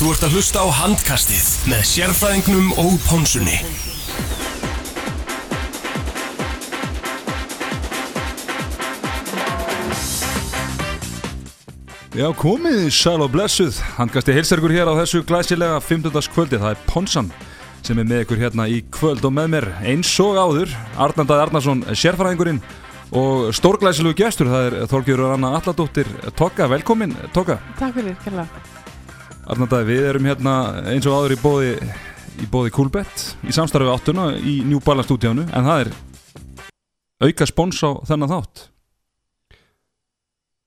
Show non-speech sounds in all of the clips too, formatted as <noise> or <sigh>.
Þú ert að hlusta á handkastið með sérfræðingnum og pónsunni. Já, komið sæl og blessuð Handgasti heilsergur hér á þessu glæsilega 15. kvöldi, það er Ponsan sem er með ykkur hérna í kvöld og með mér eins og áður, Arnandað Arnarsson sérfræðingurinn og stórglæsilegu gestur, það er Þorgjörður Anna Alladóttir Tokka, velkomin Tokka Takk fyrir, kærlega. Arnandað, við erum hérna eins og áður í bóði í bóði Coolbet, í samstarfi áttuna í New Balance stúdíánu, en það er auka spons á þennan þátt.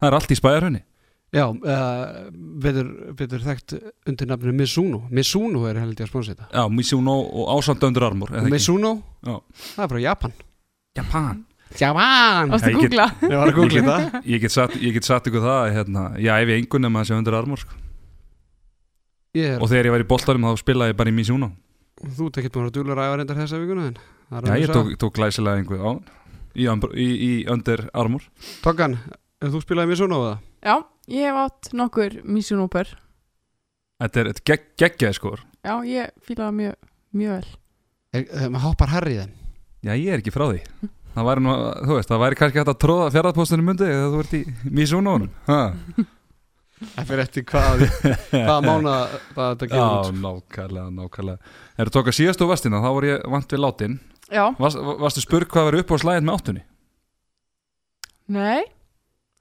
Það er allt í spæjarhönni Já, uh, betur, betur þekkt undir nafninu Mizuno. Mizuno er held ég að sponsa þetta. Já, Mizuno og ásand undir armor eða ekki? Mizuno, Já. það er frá Japan. Japan. Japan! Já, að ég googla? Ég að Ég get ég sagt ykkur það hérna, ég æfi engun nema þessi undir armor sko. Er, og þegar ég var í boltanum þá spilaði ég bara í Mizuno. Þú ekkert búin að dúlur að æfa reyndar þessa vikuna en það er Já, ég tók, tók glæsilega einhver á í, í, í undir armor Tokkan, ef þú spilaði Mizuno á það? Já, ég hef átt nokkur Mizuno-pör. Þetta er þetta gegg, geggjaði skor. Já, ég fíla það mjög, mjög vel. Er, er, maður hoppar herri í þeim. Já, ég er ekki frá því. Það væri nú, þú veist, það væri kannski hægt að tróða fjaraðpostinu mundi eða þú ert í Mizuno Það fyrir eftir hvað hvaða mánu það þetta Já, gefur út nákvæmlega, nákvæmlega Er það tóka síðast og vestina, þá var ég vant við látin Já, Varst, Varstu spurg hvað var upp á slæðin með áttunni? nei.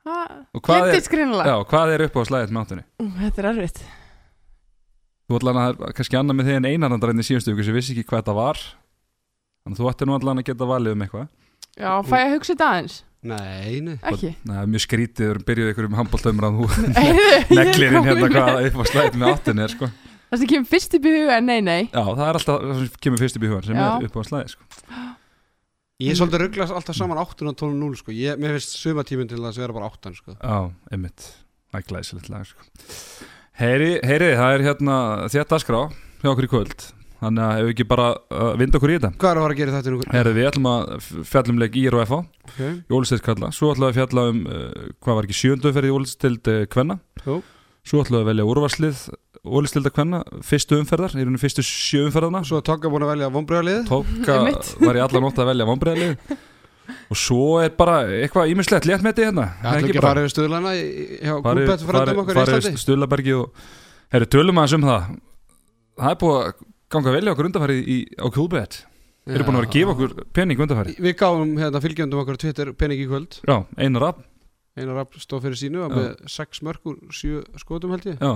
Hvað er, greinlega. já, hvað er upp á slæðin með áttunni? Þetta er erfitt. Þú ætlaði að það er kannski annað með þig en einarandræðin í síðustu ykkur sem vissi ekki hvað þetta var Þannig að þú ætti nú allan að geta valið um eitthvað Já, fæ ég að hugsa þetta aðeins? Nei, nei Ekki. Nei, mjög skrítið, við erum byrjuð ykkur um handbóltömmur að þú <laughs> Heyrðu, ég neglir inn kom hérna í hvað mig. upp á slæðin með áttunni er sko Það sem kemur fyrst upp í huga er nei, nei. Já, það er alltaf það sem kemur fyrst upp í hugan sem Já. er upp á slæði sko. Ég er svolítið rugglast alltaf saman 8 og 12 0 sko ég, Mér finnst sumatíminn til þess að vera bara 8 sko Já, einmitt, það er glæsilegt lag sko. Heyri, heyri, það er hérna þétt askrá hjá okkur í kvöld Þannig að ef við ekki bara uh, vinda okkur í þetta. Hvað er að fara að gera þetta nú? Herri, við ætlum að fjalla um leik IR og FA Okay. Jólisteilskalla, svo ætlum við að fjalla um uh, hvað var ekki sjöndu ferði Jólistild uh, Kvenna. Jú. Svo ætlum við að velja úrvarslið Jólistilda Kvenna, fyrstu umferðar í rauninu fyrstu sjö umferðarna. Svo er Tokka búin að velja vonbröðalið Tóka <laughs> var ég allar nótt að velja vonbreiðlið Og svo er bara eitthvað ímislegt léttmeti hérna. Það ætlum ekki að fara yfir stöðlana í- í- hjá Kúbet fröndum farið- okkar í Íslandi. Stuðlabergi og Herri, tölum aðeins um það. Það er búið að ganga vel í okkur undanfarið í, á Kúlbet Þeir eru búin að vera að gefa okkur pening undanfarið. Við gáum hérna fylgjandum okkar á Twitter pening í kvöld. Já, einar af Einar Rapp stóð fyrir sínu með 6 mörgur 7 skotum held ég. Já,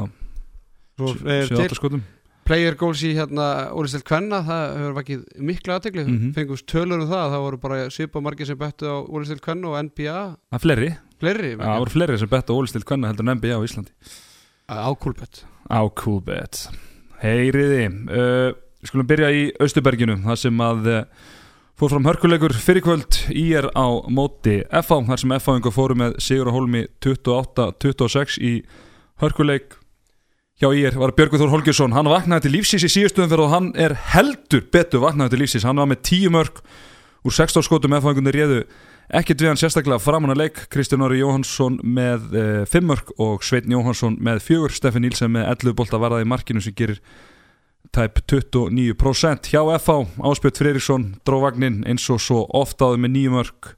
Svo er 7-8 til skotum. player goals í hérna Ólistelt Kvenna. Það hefur vakið mikla aðtegli mm Mhm. fengust tölur um það það voru bara svipa margir sem bettu á Ólistelt Kvenna og NBA Það er fleiri, fleiri Já, það voru fleiri sem betta ólistild hvernig heldur en NBA á Íslandi. Á Kúlbet Á Coolbet Heyriði uh, Við skulum byrja í Austuberginu þar sem að uh, fór fram hörkuleikur fyrir kvöld. Í er á móti FH þar sem FH-inga fóru með Sigur og Holmi 28-26 í hörkuleik. Hjá í er var Björgur Þór Holgersson. Hann vaknaði til lífsins í síðustöðum fyrir og hann er heldur betur vaknaði til lífsins. Hann var með 10 mörg úr 16 skotum FH-ingunni réðu ekkert við hann sérstaklega framan að leik Kristján Óri Jóhansson með 5 mörg og Sveitn Jóhansson með 4 Steffi Nílsen með 11 bolta varðað í markinu sem gerir tæp 29% hjá FH Áspjöld Freyriksson dró vagnin eins og svo oft áður með 9 mörg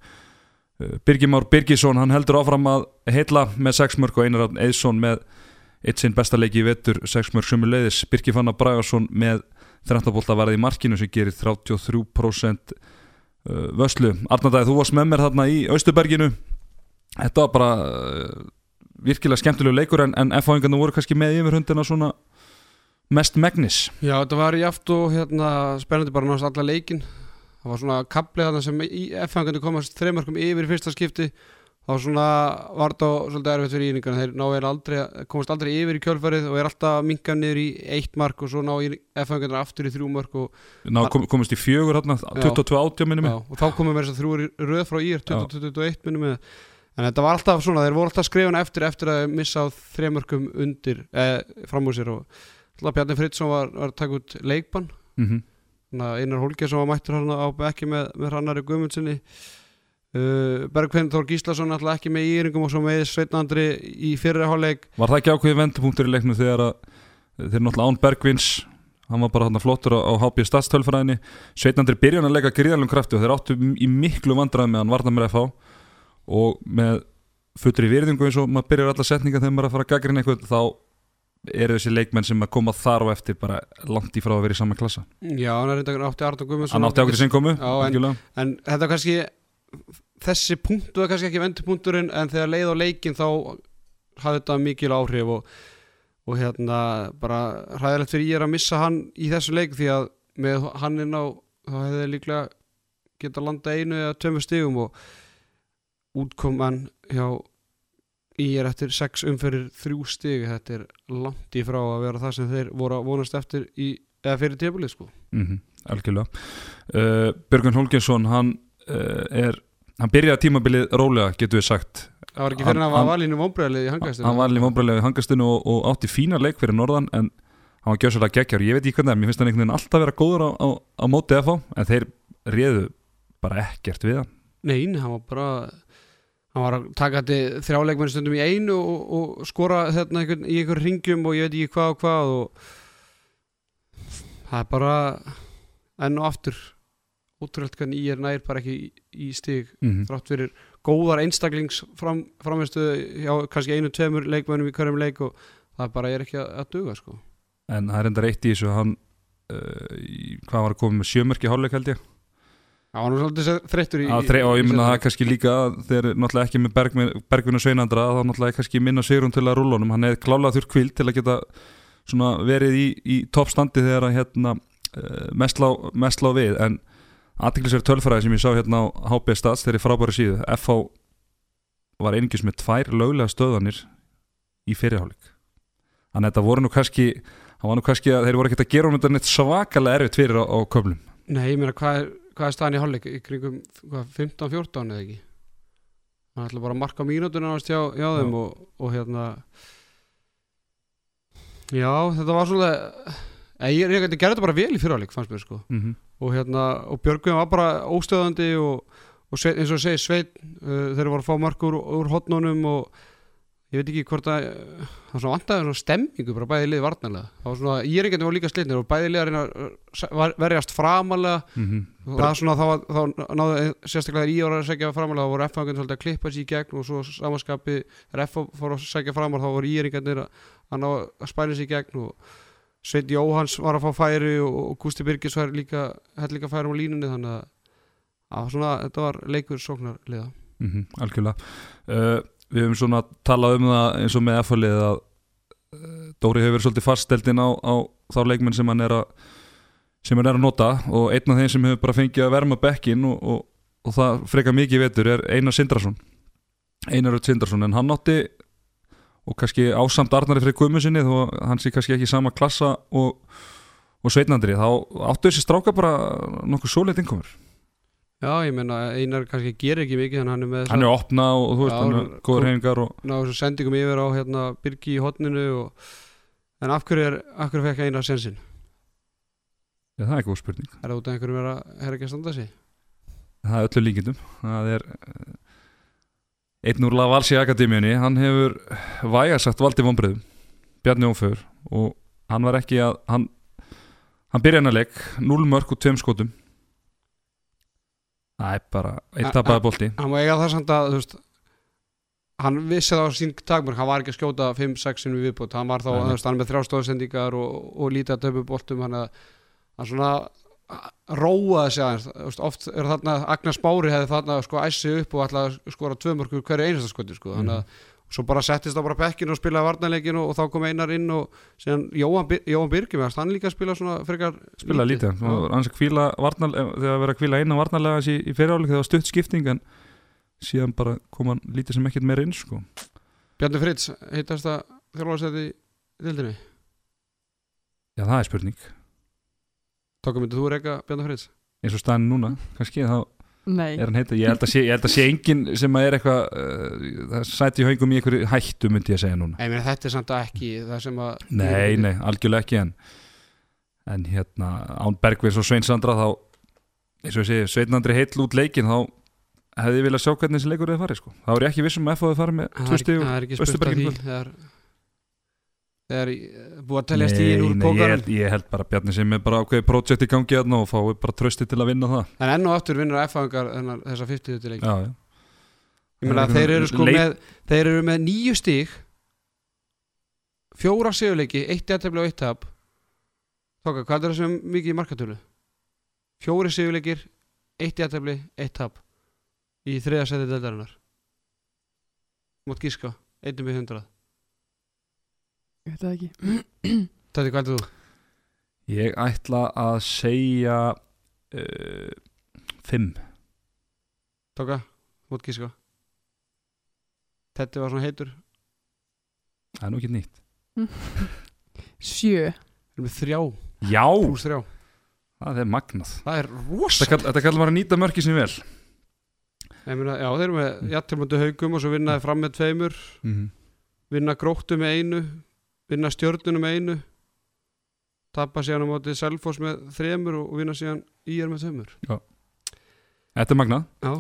Birgimár Birgisson hann heldur áfram að heilla með 6 mörg og Einar Árn Eðsson með eitt sinn besta leiki í vetur 6 mörg sömu leiðis Birgi Fannar Bragarsson með 13 bolta varðað í markinu sem gerir 33% uh, vöslu. Arnardæði, þú varst með mér þarna í Austuberginu þetta var bara uh, virkilega skemmtilegu leikur en, en F-háingarnir voru kannski með yfirhundina svona mest megnis. Já, þetta var í aft og hérna spennandi bara náttúrulega alla leikin það var svona kaplið þarna sem F-fangandi komast þreymörkum yfir fyrsta skipti þá svona var þetta svolítið erfitt fyrir íningarna þeir ná eiginlega aldrei, komast aldrei yfir í kjölfarið og er alltaf minkað niður í eitt mark og svo ná F-fangandi aftur í þrjú mark og, Ná, kom, komist í fjögur hérna, 22-80 minni já, mig. Og þá komum við þess að þrjú röð frá ír 2021 minnum en þetta var alltaf svona, þeir voru alltaf skrifan eftir eftir að missa á þreymörkum undir eh, fram úr sér og alltaf Bjarni Fridsson var, var að taka út leikbann. Mm Einar Hólkja sem var mættur hann á bekki með, með Bergfinn Þór Gíslason alltaf ekki með íringum og svo með Sveitnandri í fyrri hálfleik. Var það ekki ákveðið vendupunktur í leiknum þegar að þeir náttúrulega án Bergvins hann var bara hann flottur á, á HB stadstölfræðinni Sveitnandri byrjan að leika gríðalum krafti og þeir áttu í miklu vandræði með hann varna með FH og með fullri virðingu eins og maður byrjar alla setninga þegar maður er að fara að gaggrina eitthvað þá eru þessi leikmenn sem að koma þar og eftir bara langt í frá að vera í sama klassa. Já, hann átti Arnur Guðmundsson. En- þetta er kannski þessi punktu er kannski ekki vendupunkturinn en þegar leið á leikin þá hafði þetta mikil áhrif og, og hérna bara hræðilegt fyrir ég er að missa hann í þessu leik því að með hann inn á þá hefði þeir líklega geta landa einu eða tömur stigum og útkoman hjá í er eftir sex umferðir þrjú stig. Þetta er langt í frá að vera það sem þeir voru að vonast eftir í, eða fyrir tímabilið sko. Mm algjörlega. Uh, Björgun Holgensson hann er hann byrjaði tímabilið rólega getur við sagt. Það var ekki fyrir hann að valinu vombriðalið í hangastinu. Hann var alveg vonbræðilega við hangastinu og, og átti fína leik fyrir norðan en hann var gjössalega geggjár ég veit ekki hvernig, er, mér finnst hann einhvern veginn alltaf vera góður á, á, á móti FH en þeir réðu bara ekkert við hann. Nein, hann var bara hann var að taka þetta þrjáleikmenn stundum í einu og, og skora þetta einhvern, í einhver ringjum og ég veit ekki hvað og hvað og það er bara enn og aftur útrúlega hvernig ég er nær bara ekki í, í stig mm -hmm. þrátt fyrir góðar einstaklings fram, framvistu hjá kannski einu, tveimur leikmennum í hverjum leik og það bara er ekki að, að duga sko. en það er enda reitt í þessu hann uh, í, hvað var að koma með sjömörki hálfleik held ég Það var nú svolítið þreyttur í, þre, og ég minna það kannski líka eru náttúrulega ekki með Bergvin, Bergvin og Sveinandra þá náttúrulega kannski minna sigrun til að rúla honum hann er klálega þurr kvild til að geta verið í, í toppstandi þegar að hérna uh, mest, lá, mest lá við en aðtiklisverð tölfræði sem ég sá hérna á HB Stats ég frábæri síðu. FH var einingis með tvær löglega stöðanir í fyrirháleik þannig að þetta voru nú kannski það var nú kannski að þeir voru ekkert að gera um þetta neitt svakalega erfitt fyrir á, á köflum. Nei, ég meina, hvað er, hvað er staðan í hálfleik? Í kringum hvað, 15-14 eða ekki? Hann ætla bara að marka mínútuna náðast hjá, hjá þeim og, og hérna já, þetta var Nei, ég, ég, ég gerði þetta bara vel í fyrirhálleik fannst mér sko. Mm -hmm. Og hérna, og Björgvin var bara óstöðandi og, og sveit, eins og segir Sveit uh, þeir voru að fá mark úr, úr hotnunum og ég veit ekki hvort að það var svona vantaði svona stemmingu bara bæði liði varnarlega. Það var svona, ég er ekki var líka slitnir og bæði liði að reyna að verjast framalega og það var svona, þá, náðu sérstaklega í ára að segja framalega þá voru F-fangarnir svolítið að klippa sér í gegn og svo samanskapi þegar F fór að segja framar þá voru íringarnir að, að ná að spæla sér í gegn og Sveit Jóhans var að fá færi og, Gústi Birgis var líka hætt líka færi á línunni þannig að, að svona, þetta var leikur sóknarliða. Mm algjörlega. Uh, við höfum svona talað um það eins og með F-fólið að uh, Dóri hefur verið svolítið faststeldin á, á þá leikmenn sem hann er að sem hann er að nota og einn af þeim sem hefur bara fengið að verma bekkin og, og, og það frekar mikið vetur er Einar Sindrason. Einar Sindrason en hann átti og kannski ásamt Arnari fyrir guðmu sinni þó hann sé kannski ekki í sama klassa og, og sveitnandri þá áttu þessi stráka bara nokkuð svolít innkomur Já, ég meina Einar kannski gerir ekki mikið en hann er með hann er opna og þú veist Já, hann er góður hefingar og ná þessu sendingum yfir á hérna, Birgi í hotninu og, en af hverju, er, af hverju fekk Einar sensin? Já, það er góð spurning. Er það út af einhverjum er, að, er ekki að standa sig? Það er öllu líkindum. Það er einn úr Lavalsi Akademíunni, hann hefur vægasagt valdi vonbreiðum, Bjarni Óför og hann var ekki að, hann, hann byrja hennar leik, 0 mörg og 2 skotum. Það er bara A- tapaði bolti. Hann var eiga samt að, veist hann vissi það á sín takmörk hann var ekki að skjóta 5-6 sinni viðbútt hann var þá, hann með þrjástóðsendingar og, og lítið að töpu boltum hann að hann svona róaði sig aðeins, oft er þarna Agnar Spári hefði þarna sko æssi upp og að skora tvö mörgur hverju einasta skoti sko, þannig að svo bara settist það bara bekkin og spilaði varnarleikin og, og þá kom einar inn og síðan Jóhann, Jóhann Birgjum hann líka spila svona frekar Spilaði lítið. Það var hans að kvíla varnarlega, þegar vera að kvíla eina varnarlega í, í fyriráleik þegar það var stutt skipting en síðan bara kom hann lítið sem ekkert meira inn sko. Bjarni Fritz, heitast það þjálfarsæti í dildinni Já, það er spurning. Tókum myndið þú reyka Bjarni Fritz Eins og staðin núna, kannski, þá Nei, er hann heita, ég held að sé, ég held að sé engin sem að er eitthvað uh, það sæti haugum í einhverju hættu myndi ég að segja núna. Nei, meni, þetta er samt ekki það sem að nei, nei, algjörlega ekki en en hérna, Án Bergvins og Svein Sandra þá, eins og ég segi Sveinandri heill út leikin, þá hefði ég viljað sjá hvernig þessi leikur hefði farið, sko. Þá er ég ekki vissum að F að farið með Það tvö er- stig það er ekki spurt að því Austurberginu. það er, þegar í- búið að telja stíðin úr nei, ég, ég held bara Bjarni sem er bara ákveðið projekt í gangi og fái bara trösti til að vinna það. En enn og aftur vinnur F-fangar þessa 50 til leik já. Ég meina þeir eru sko leit- með þeir eru með nýju stíg fjóra sigurleiki eitt jættefli og eitt tap. Tóka, hvað er það sem er mikið í markatölu? fjóri sigurleikir eitt jættefli, eitt tap í þriða seti deldarinnar Mátt gíska, einnum í hundrað Ég veit það ekki. Þetta er hvað heldur þú? Ég ætla að segja uh, Fimm. Tóka, mátt gíska Þetta var svona heitur. Það er nú ekki nýtt. Sjö. Við erum með þrjá, Já, pluss þrjá. Það er magnað. Það er Þetta, rosa kall, þetta kallar maður að nýta mörki sem vel. Ég meina, Já, þeir eru með jætteflöndu haugum og svo vinnaði fram með tveimur. Mm -hmm. vinna gróttu með einu vinna stjörnunu með einu tapa síðan á mótið Selfoss með þremur og vinna síðan IR með tveimur. Þetta er magnað. Já,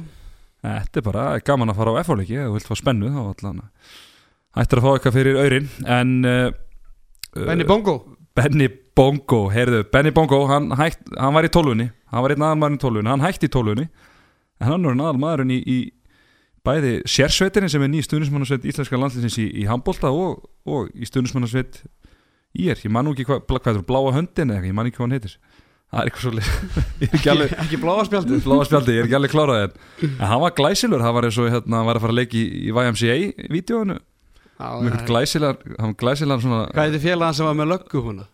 Þetta er bara gaman að fara á Ef þú vilt fá spennu þá allan Ættir að fá eitthvað fyrir aurin En uh, Benny Bongo. Benny Bongo, heyrðu, Benny Bongo hann, hætt, hann var í tólfunni hann var einn aðalmaðurinn í tólfunni, hann hætti í tólfunni en hann var einn aðalmaðurinn í, í bæði sérsveitinni sem er ný stuðnismannasveit íslenska landlinsins í, í handbólta og, og í stuðnismannasveit í er, ég man nú ekki hvað, hvað er það, bláa höndin eða eitthvað, ég man ekki hvað hann heitir. Það er eitthvað svo <laughs> ég er ekki alveg Ekki bláa spjaldið? Bláa spjaldi, ég er ekki alveg klárað en, en hann var glæsilur, hann var eins og hérna, hann var að fara að leiki í, í YMCA-vídeóinu eitthvað glæsilegan, hann var glæsilegan svona, Hvað heitir félagann sem var með löggu húnna?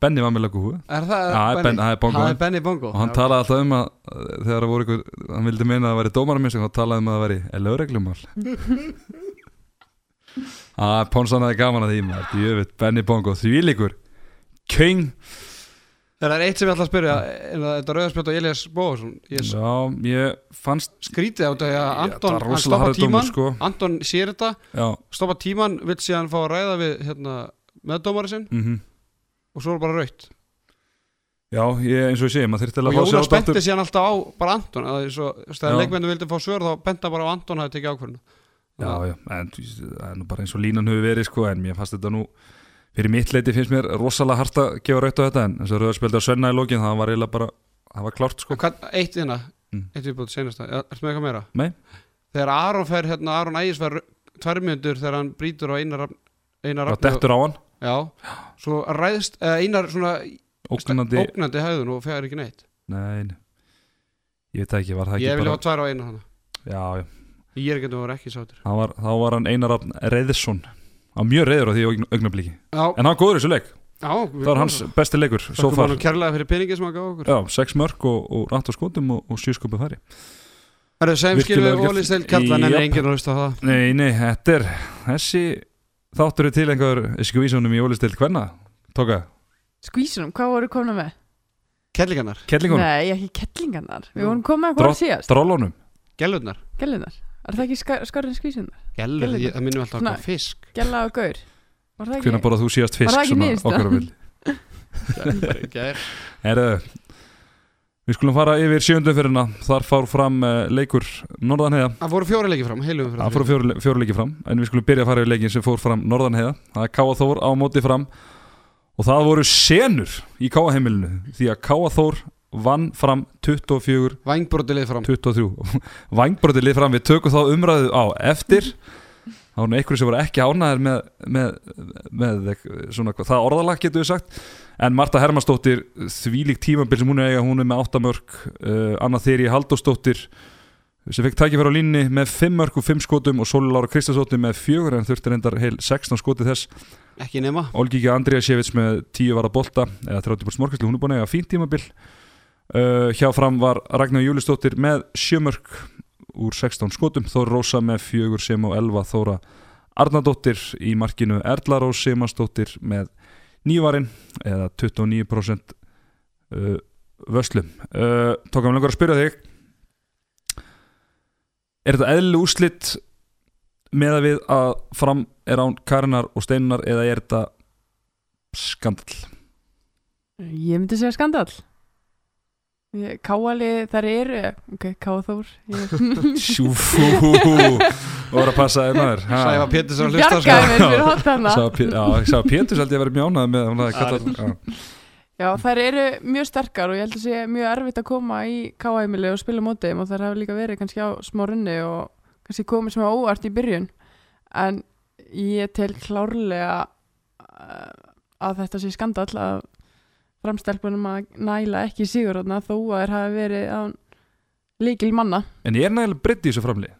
Benny var með lögu húi Er það það er Ben- það er Bongo. Það er Benny Bongo. Og hann talaði alltaf um að uh, þegar það voru ykkur, hann vildi meina að það væri dómaraminsing þá talaði um að það væri lögreglumál. <laughs> Að Pónsson hefði gaman að því maður. Djöfitt, Benny Bongo, því líkur King Það er eitt sem ég ætla að spyrja? En það- Þetta rauðarspjöld og Elias s- já, ég fannst skrítið á þetta að Anton, það er hann stoppa tíman sko. Anton sér þetta, stoppa tíman vill síðan fá að ræða við hérna, meðdómari sinn. Mm og svo er bara raut já ég, eins og ég segi, maður þurfti og að fá sér Jónas á dáttur benti síðan alltaf á bara Anton að þegar leikmennu vildi fá svör þá benta bara á Anton hafi tekið ákvörðinu já, já, en það er nú bara eins og línan hefur verið sko, en mér fannst þetta nú fyrir mitt leiti finnst mér rosalega hart að gefa raut á þetta en eins og rauðarspildi á Svenna í lókin það var eiginlega bara, það var klárt sko Og hvað, eitt hérna, Mm. eitt viðbútt senasta Ertu með eitthvað meira? Nei. Þegar Aron fer, hérna, Aron Ægis fer tvær mjöndur þegar hann brýtur á einar einar það dettur á hann, Já, svo ræðst eða einar svona ógnandi ógnandi hæðun og fer ekki neitt. Nei, nei. ég veit það ekki, var það Ég ekki vil bara hafa tvær á eina þannig Já, já, Ég er ekki að vera ekki sátur þá var, þá var hann Einar Rafn Reyðsson Hann var mjög reyður á því augn- augnabliki Já, En hann góður þessu leik, já það var hans besti leikur Svo far, far Kærlega fyrir peningi sem hann gaf okkur. Já, sex mörg og, og rætt á skotum og, og sjúsköpu færi. Það er sem Virkilega skilur gert. ólýst til kallan en enginn að hlusta á það. Nei, nei, þetta er þessi þáttur er til einhver skvísunum í ólistild hvenna Tóka, Skvísunum, hvað voru komna með? Kellingarnar, kellingunum, Nei, ekki kettlingarnar Við vorum komið að hvað Drott- síðast. Drólunum gellurnar. Gellunar Er það ekki skar, skarinn skvísunar? Gellur, Gellurnar. ég- það minnum alltaf Svona- eitthvað fisk. Gella og gaur. Var það Hvernig ekki? borðað þú síðast fisk Var það ekki svona niðurstaðan? okkar vil <laughs> Gær Herðu, við skulum fara yfir sjöndum fyrirna Þar fár fram uh, leikur Norðanheiða. Það fóru fjóri leiki fram, heilum Það fóru fjóru, fjóru leiki fram En við skulum byrja að fara yfir leikin sem fór fram Norðanheiða. Það er Káa Þór á móti fram. Og það voru senur í Káa heimilinu Því að Káa Þór vann fram 24 Vængbróti leið fram. 23 Vængbrótið lið fram, við tökum þá umræðu á eftir. Þá er einhverju sem voru ekki ánæðir með, með, með svona, hvað- það orðalag getur við sagt en Marta Hermannsdóttir þvílík tímabil sem hún er eiga, hún er með 8 mörg uh, Anna Þyri Halldórsdóttir sem fekk tækifæra á línni með 5 mörg og 5 skotum og Sóli Lára Kristjánsdóttir með 4 en þurfti reyndar heil 16 skoti þess. Ekki nema. Olgíki Andriasevits með 10 vara bolta eða 30% morgæslu, hún er búin að eiga fínt tímabil. Uh, hjá fram var Ragnar Júlistóttir með 7 mörg úr 16 skotum, Þór Rósa með 4 sem og 11 Þóra Arnardóttir í markinu. Erla Rós Simansdóttir með nývarinn eða 29% uh, vöslu uh, tókum lengur að spyrja þig er þetta eðlileg úrslit með að við að fram er án Karinar og Steinar eða er þetta skandal Ég myndi segja skandal Káali, þar eru Ok, Káþór <laughs> Sjúfú og var að passa þér maður ha. Sæfa Péturs að hlusta. Bjargaði mér fyrir hotana sá Péturs held ég að vera mjánað með Já, kallað já. Já, þær eru mjög sterkar og ég held að sé mjög erfitt að koma í káheimili og spila móti þeim og þær hafa líka verið kannski á smá runni og kannski komið sem óvart í byrjun en ég tel klárlega uh, að þetta sé skandall að framstelpunum að næla ekki sigur þarna þó að þær hafi verið líkil manna En ég er nægilega breytt í þessu framlið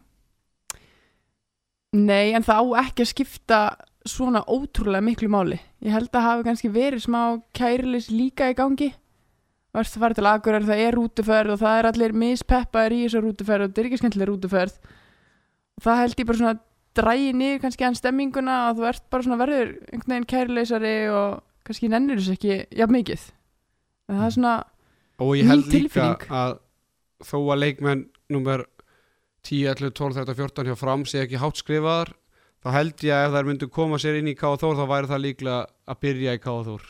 Nei, en það á ekki að skipta svona ótrúlega miklu máli. Ég held að hafi kannski verið smá kærilis líka í gangi. Það er farið til aðgurar, það er rútuferð og það er allir mispeppaðir í þessu rútuferð og þetta er ekki skemmtileg rútuferð. Og það held ég bara svona drægi niður kannski hann stemminguna og þú ert bara svona verður einhvern veginn kærileysari og kannski nennir þessu ekki jafn mikið. En það er svona, Og ég held Ný líka tilfinning. að þó að leikmenn nummer 10, 11, 12, 13, 14 hjá fram sé ekki hátt skrifaðar þá held ég að ef þær myndu koma sér inn í K.A. Þór þá væri það líklega að byrja í K.A. Þór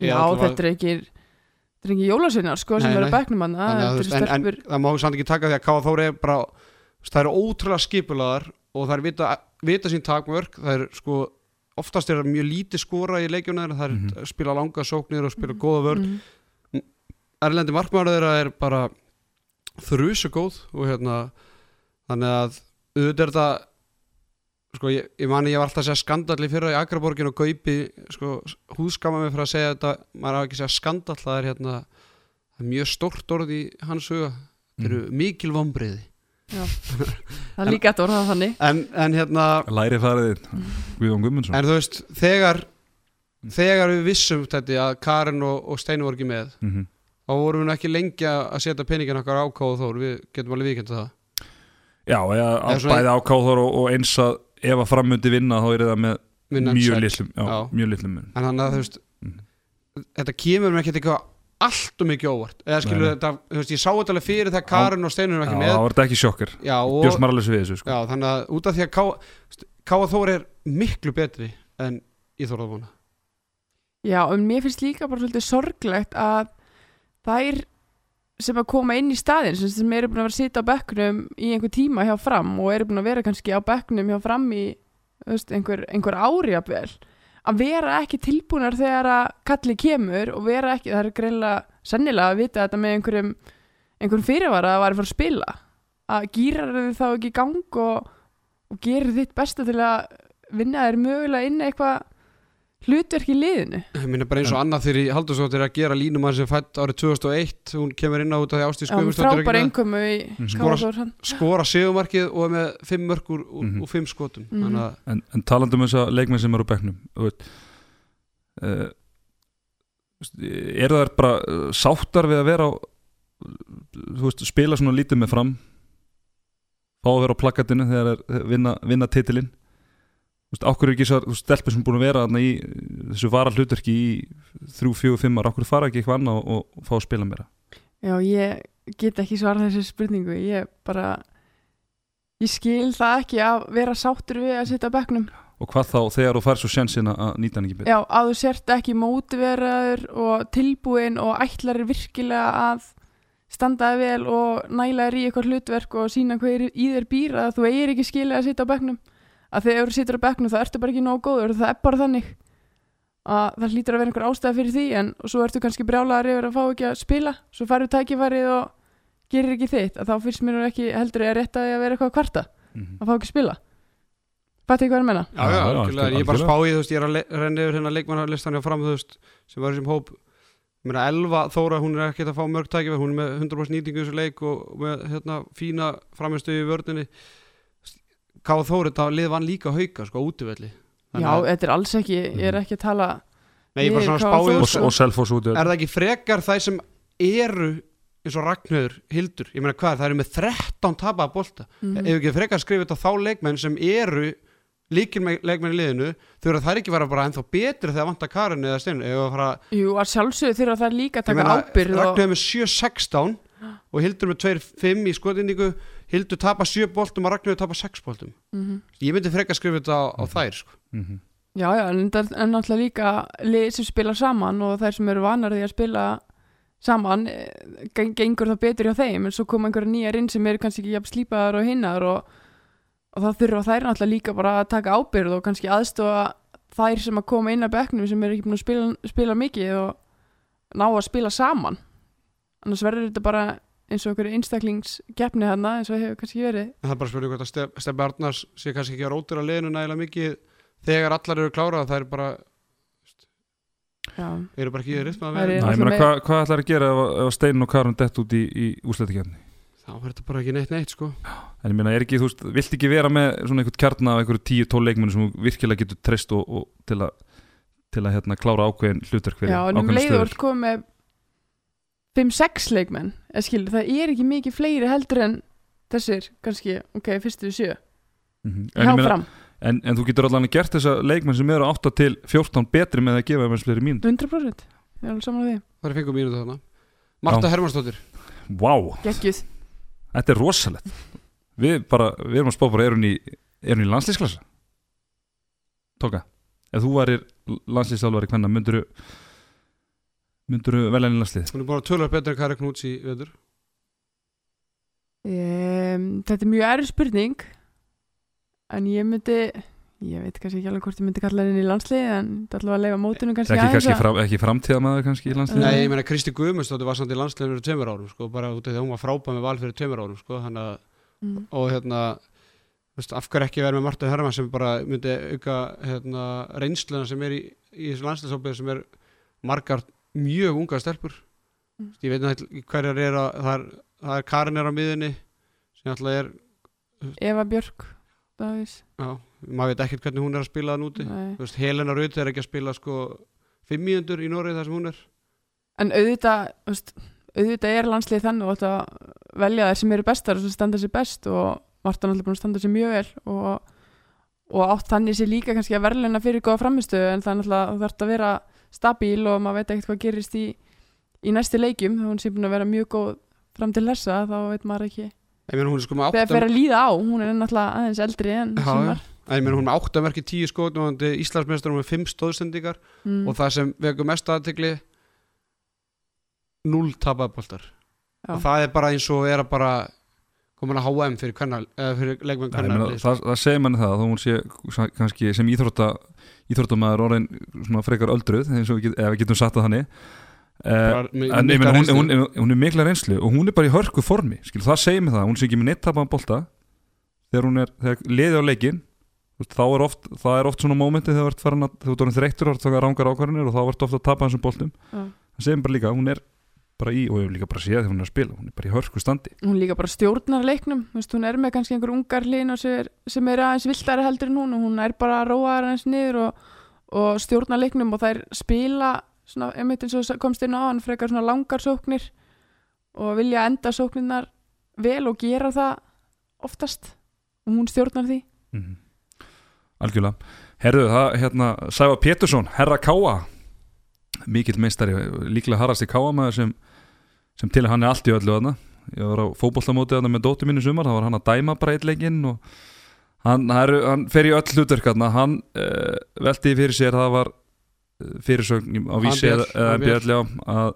já, þetta er ekki, þetta er ekki jólasinnar sko sem Nei, eru nei. að bekknum hann. En, það má samt ekki taka því að K.A. Þór er bara það eru ótrúlega skipulaðar og það er vita, vita sín takmörk það er sko oftast er það mjög lítið skora í leikjuna þeirra, það er Mhm. að spila langa sóknir og spila góða vörn Mhm. Erlendi markmaður þeirra er bara þrjusu góð og hérna þannig að auðvitað er þetta sko ég, ég mani ég var alltaf að segja skandall í fyrra í Akraborgin og Gaupi sko húðskama mig fyrir að segja þetta maður hafa ekki að segja skandall það er hérna það er mjög stórt orð í hans huga. Þetta eru mikil vombriði <laughs> Það er líka eftir orðað þannig. en, en hérna Læri fariðið Guðjón Guðmundsson. En þú veist þegar þegar við vissum þetta að Karin og, og Steinu voru ekki með mm þá vorum við nú ekki lengi að setja peningin okkar ákáð þór. Við getum alveg vikend það Já, eða, að bæði ákáður og, og eins að ef að framundi vinna þá er það með Vinna mjög litlum já, Já. mjög litlum mun. En þannig að þú veist Mhm. þetta kemur mér ekkert eitthvað allt og mikið óvart. Eða skilur Nei, þetta, þú veist, ég sá þetta alveg fyrir þegar Karin og Steinur er Já, ekki það með. var þetta ekki sjokkar já, maður alveg svo við þessu sko. já, þannig að út af því að Ká- Káa Þór er miklu betri en ég þór að vona Já, en mér finnst líka bara svolítið sorglegt að þær sem að koma inn í staðin sem, eru búin að vera að sitja á bekknum í einhver tíma hjá fram og eru búin að vera kannski á bekknum hjá fram í veist, einhver, einhver ári jafnvel að vera ekki tilbúnar þegar að kalli kemur og vera ekki, það er greinlega sennilega að vita þetta með einhverjum einhverjum fyrirvara að að fara að spila. Að gýrar þið þá ekki í gang og, og gerir þitt besta til að vinna þér mögulega inn eitthvað hlutverk í liðinu? Ég minna bara eins og annað þegar ég haldur svo til að gera línumann sem fætt árið 2001 hún kemur inn á út af því er. Káraþór hann skora segumarkið og er með fimm mörg úr, úr, Mhm. úr fimm skotum. Þannig að en, en talandi um þess að leikmenn sem eru á bekknum þú veit, uh, eru þær bara uh, sáttar við að vera á þú veist, spila svona lítið með fram? Fá að vera á plakatinu þegar þeir vinna, vinna titilinn þú veist, er ekki svo stelpur sem búin að vera í þessu vara hlutverki í þrjú, fjögur, fimmar, ákkur fara ekki eitthvað annað og, og fá að spila meira? Já, ég get ekki svarað þessu spurningu. Ég bara ég skil það ekki að vera sáttur við að sitja á bekknum. Og hvað þá þegar þú fær svo sjensin að nýta hann ekki betur? Já, að þú sért ekki mótiveraður og tilbúin og ætlar virkilega að standaði vel og næla þér í eitthvað hlutverk og sína hvað er í þér býr að þú eigir ekki skilið að sitja á bekknum að þegar þú situr á bekknum þá ertu bara ekki nógu góður. Það er bara þannig að það hlýtur að vera einhver ástæða fyrir því en svo ertu kannski brjálaður yfir að fá ekki að spila. Svo farið tækifærið og gerir ekki þitt. Að þá finnst mér ekki heldur ég að rétta því að vera eitthvað að kvarta Mhm. að fá ekki að spila. Bætti ekki hvað er að menna? Já, já, algjörlega, ég er bara að algjörlega. spá í, þú veist, ég er að renna yfir hérna leikmannarlistan hjá fram, þú veist, sem var í þessum hóp. Ég meina, Elva Þóra, hún er ekkert að fá mörg tækifæri, hún er með 100% nýtingu í þessu leik og með, hérna, fína framistu í vördinni Káða Þóra, þetta lið vann líka hauka, sko, á útivelli. Þannig Já, að- þetta er alls ekki, ég er ekki að tala Nei, ég er bara svona að Ég- spá í K.A. og, þessu og Selfoss út Er það ekki frekar það sem eru eins og Ragnhjöður, Hildur, ég meina hvað, það eru með 13 tapaða bolta. Mm ef ekki frekar skrifa þetta þá leikmenn sem eru líkil leikmenn í liðinu þau eru að það er ekki vera bara ennþá betri þegar vantar Karin eða að fara, Jú, að sjálfsögðu þurfa það líka að taka meina ábyrð og, Ragnar er með 7-16 og Hildur með 2-5 í skotinningu Hildur tapa 7 boltum og Ragnar tapa 6 boltum mm ég myndi frekar skrifa þetta á, á þær sko. Mhm. Já, já, en það er náttúrulega líka lið sem spila saman og þær sem eru vanar því að spila saman eh, geng- gengur það betur hjá þeim en svo koma einhverja nýjar inn sem eru kannski ekki jafn slípaðar og hinnar og og það þurfa þær náttúrulega líka bara að taka ábyrð og kannski aðstofa þær sem að koma inn að bekknum sem eru ekki búin að spila, spila mikið og ná að spila saman annars verður þetta bara eins og einhverju einstaklingsgefni þarna eins og hefur kannski verið. En það er bara spurning hvort að Stef- Steffi Arnars sé kannski ekki að rótur að liðinu nægilega mikið þegar allar eru klárað það eru bara, já, eru bara ekki í ritma að er- vera. Hvað, hvað ætlar að gera ef, ef Steinn og Karin dett út í, í úsleitikefni? þá er þetta bara ekki neitt neitt sko. En ég meina, er ekki, þú veist, vilt ekki vera með svona einhvern kjarna af einhverju tíu, tól leikmennu sem þú virkilega getur treyst og, og til að til að hérna klára ákveðin hlutverk fyrir já en um leiður komið 5-6 leikmenn skilur, það er ekki mikið fleiri heldur en þessir kannski, ok, fyrstu sjö. Mhm. en, hjá ég meina, fram, en, en þú getur allan gert þessa leikmenn sem eru 8 til 14 betri með að gefa þeim eins fleiri mín 100% ég er alveg saman á því, það er fengum mínútu þarna? Marta Hermannsdóttir. Vá, geggjuð þetta er rosalegt. Við bara, við erum að spá bara, er hún í, í landslýsklassa? Tóka, ef þú varir landslýsálfari hvernig myndur myndur velja henni landslýð? hún er bara tölur betur en Kari Knúts í veður um, þetta er mjög erf spurning en ég myndi ég veit kannski ekki alveg hvort ég myndi kalla henni í landslið en þetta er allavega að leifa mótunum kannski Ekki, kannski fram, ekki framtíðamaður kannski í landslýð? Nei, ég meina Kristi Guðmundsdóttir var samt í landsleginu fyrir tveimur árum sko, bara út af því að hún var frábæð með val fyrir tveimur árum sko, þannig að Mm. og hérna veist, af hverju ekki vera með Marta Hermann sem bara myndi auka hérna, reynsluna sem er í, í þessu landslæðsópið sem er margar mjög unga stelpur Mm. ég veit náttúrulega hverjar er að það er, það er Karin er á miðunni sem alltaf er Eva Björk já, maður veit ekkert hvernig hún er að spila Nei. Þú veist, Helena Rutt er ekki að spila sko fimm mínútur í Noregi þar sem hún er en auðvitað auðvitað er landslið þannig og þetta velja þær sem eru bestar og sem standa sér best og Marta náttúrulega búin að standa sér mjög vel og, og átt þannig sér líka kannski að verðluna fyrir góða framistöðu en það er þú þarf að vera stabíl og maður veit ekkert hvað gerist í, í næstu leikjum. Þá hún sé búin að vera mjög góð fram til þessa þá veit maður ekki. Ég meina hún er sko átta fer að líða á, hún er náttúrulega aðeins eldri en Já, sumar. En ég meina hún er með átta merki tíu skot og hann er Íslandsmeistar með fimm stóðsendingar mm. og það sem vekur mest aðtegli null tapaðboltar Já. og það er bara eins og er að bara komin að HM fyrir, fyrir leikmenn meina, það, það segir manni það að hún sé kannski sem íþrótta íþróttamæður orðin svona frekar öldruð eins og við, get, við getum satt að þannig. Uh, en ég meina, hún, hún, hún, hún er mikla reynslu og hún er bara í hörku formi skil, það segir mig það, hún sé ekki með neitt tapaðan bolta. Þegar hún er, þegar liði á leikin þá er oft, það er oft svona mómenti þegar þú ert farin að, þú ert orðin þreyttur og ert að rángar ákvarðinir og þá ert ofta að tapa þessum boltum. Já. það segir mig bara líka, hún er bara í, og ég hef líka bara séð þegar hún er að spila hún er bara í hörku standi. Hún líka bara stjórnar leiknum þú veist, hún er með kannski einhver ungar hlýn sem, er- sem er aðeins viltari heldur en hún og hún er bara að róa aðeins niður og, og stjórnar leiknum og þær spila svona, einmitt eins og komst inn á hann frekar svona langar sóknir og vilja enda sóknirnar vel og gera það oftast og hún stjórnar því. Mm algjörlega. Herðu það, hérna, Sæfa Pétursson herra Káa mikill meistari, líklega harrasti Káa maður sem, sem til hann er allt í öllu þarna. Ég var á fótbollamóti þarna með dóttur mínu sumar, það var hann að dæma bara eitt leikinn og hann, hann, hann fer í öll hlutverk þarna, hann uh, velti fyrir sér, það var eh, fyrirsögn á vísi eða, Ambjörn. björn, já, að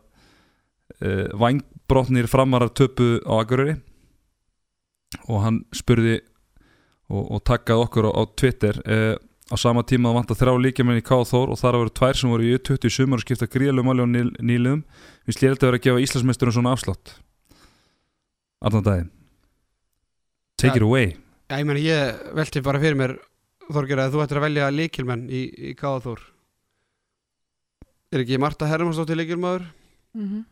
uh, vangbrotnir framarar töpu á Akureyri. Og hann spurði og, og takkaði okkur á, á Twitter uh, á sama tíma að vanta þrjá líkjamenn í K.A. Þór og þar að vera tvær sem voru í 20 í sumar og skipta gríðalegu máli á nýl, nýliðum við slýrði að vera að gefa Íslandsmeisturum svona afslátt allan daginn take Ja. it away Já, ég ég velti bara fyrir mér Þorger að þú ættir að velja leikilmenn í, í Káða Þór Er ekki Marta Hermannsdóttir leikilmaður mm -hmm.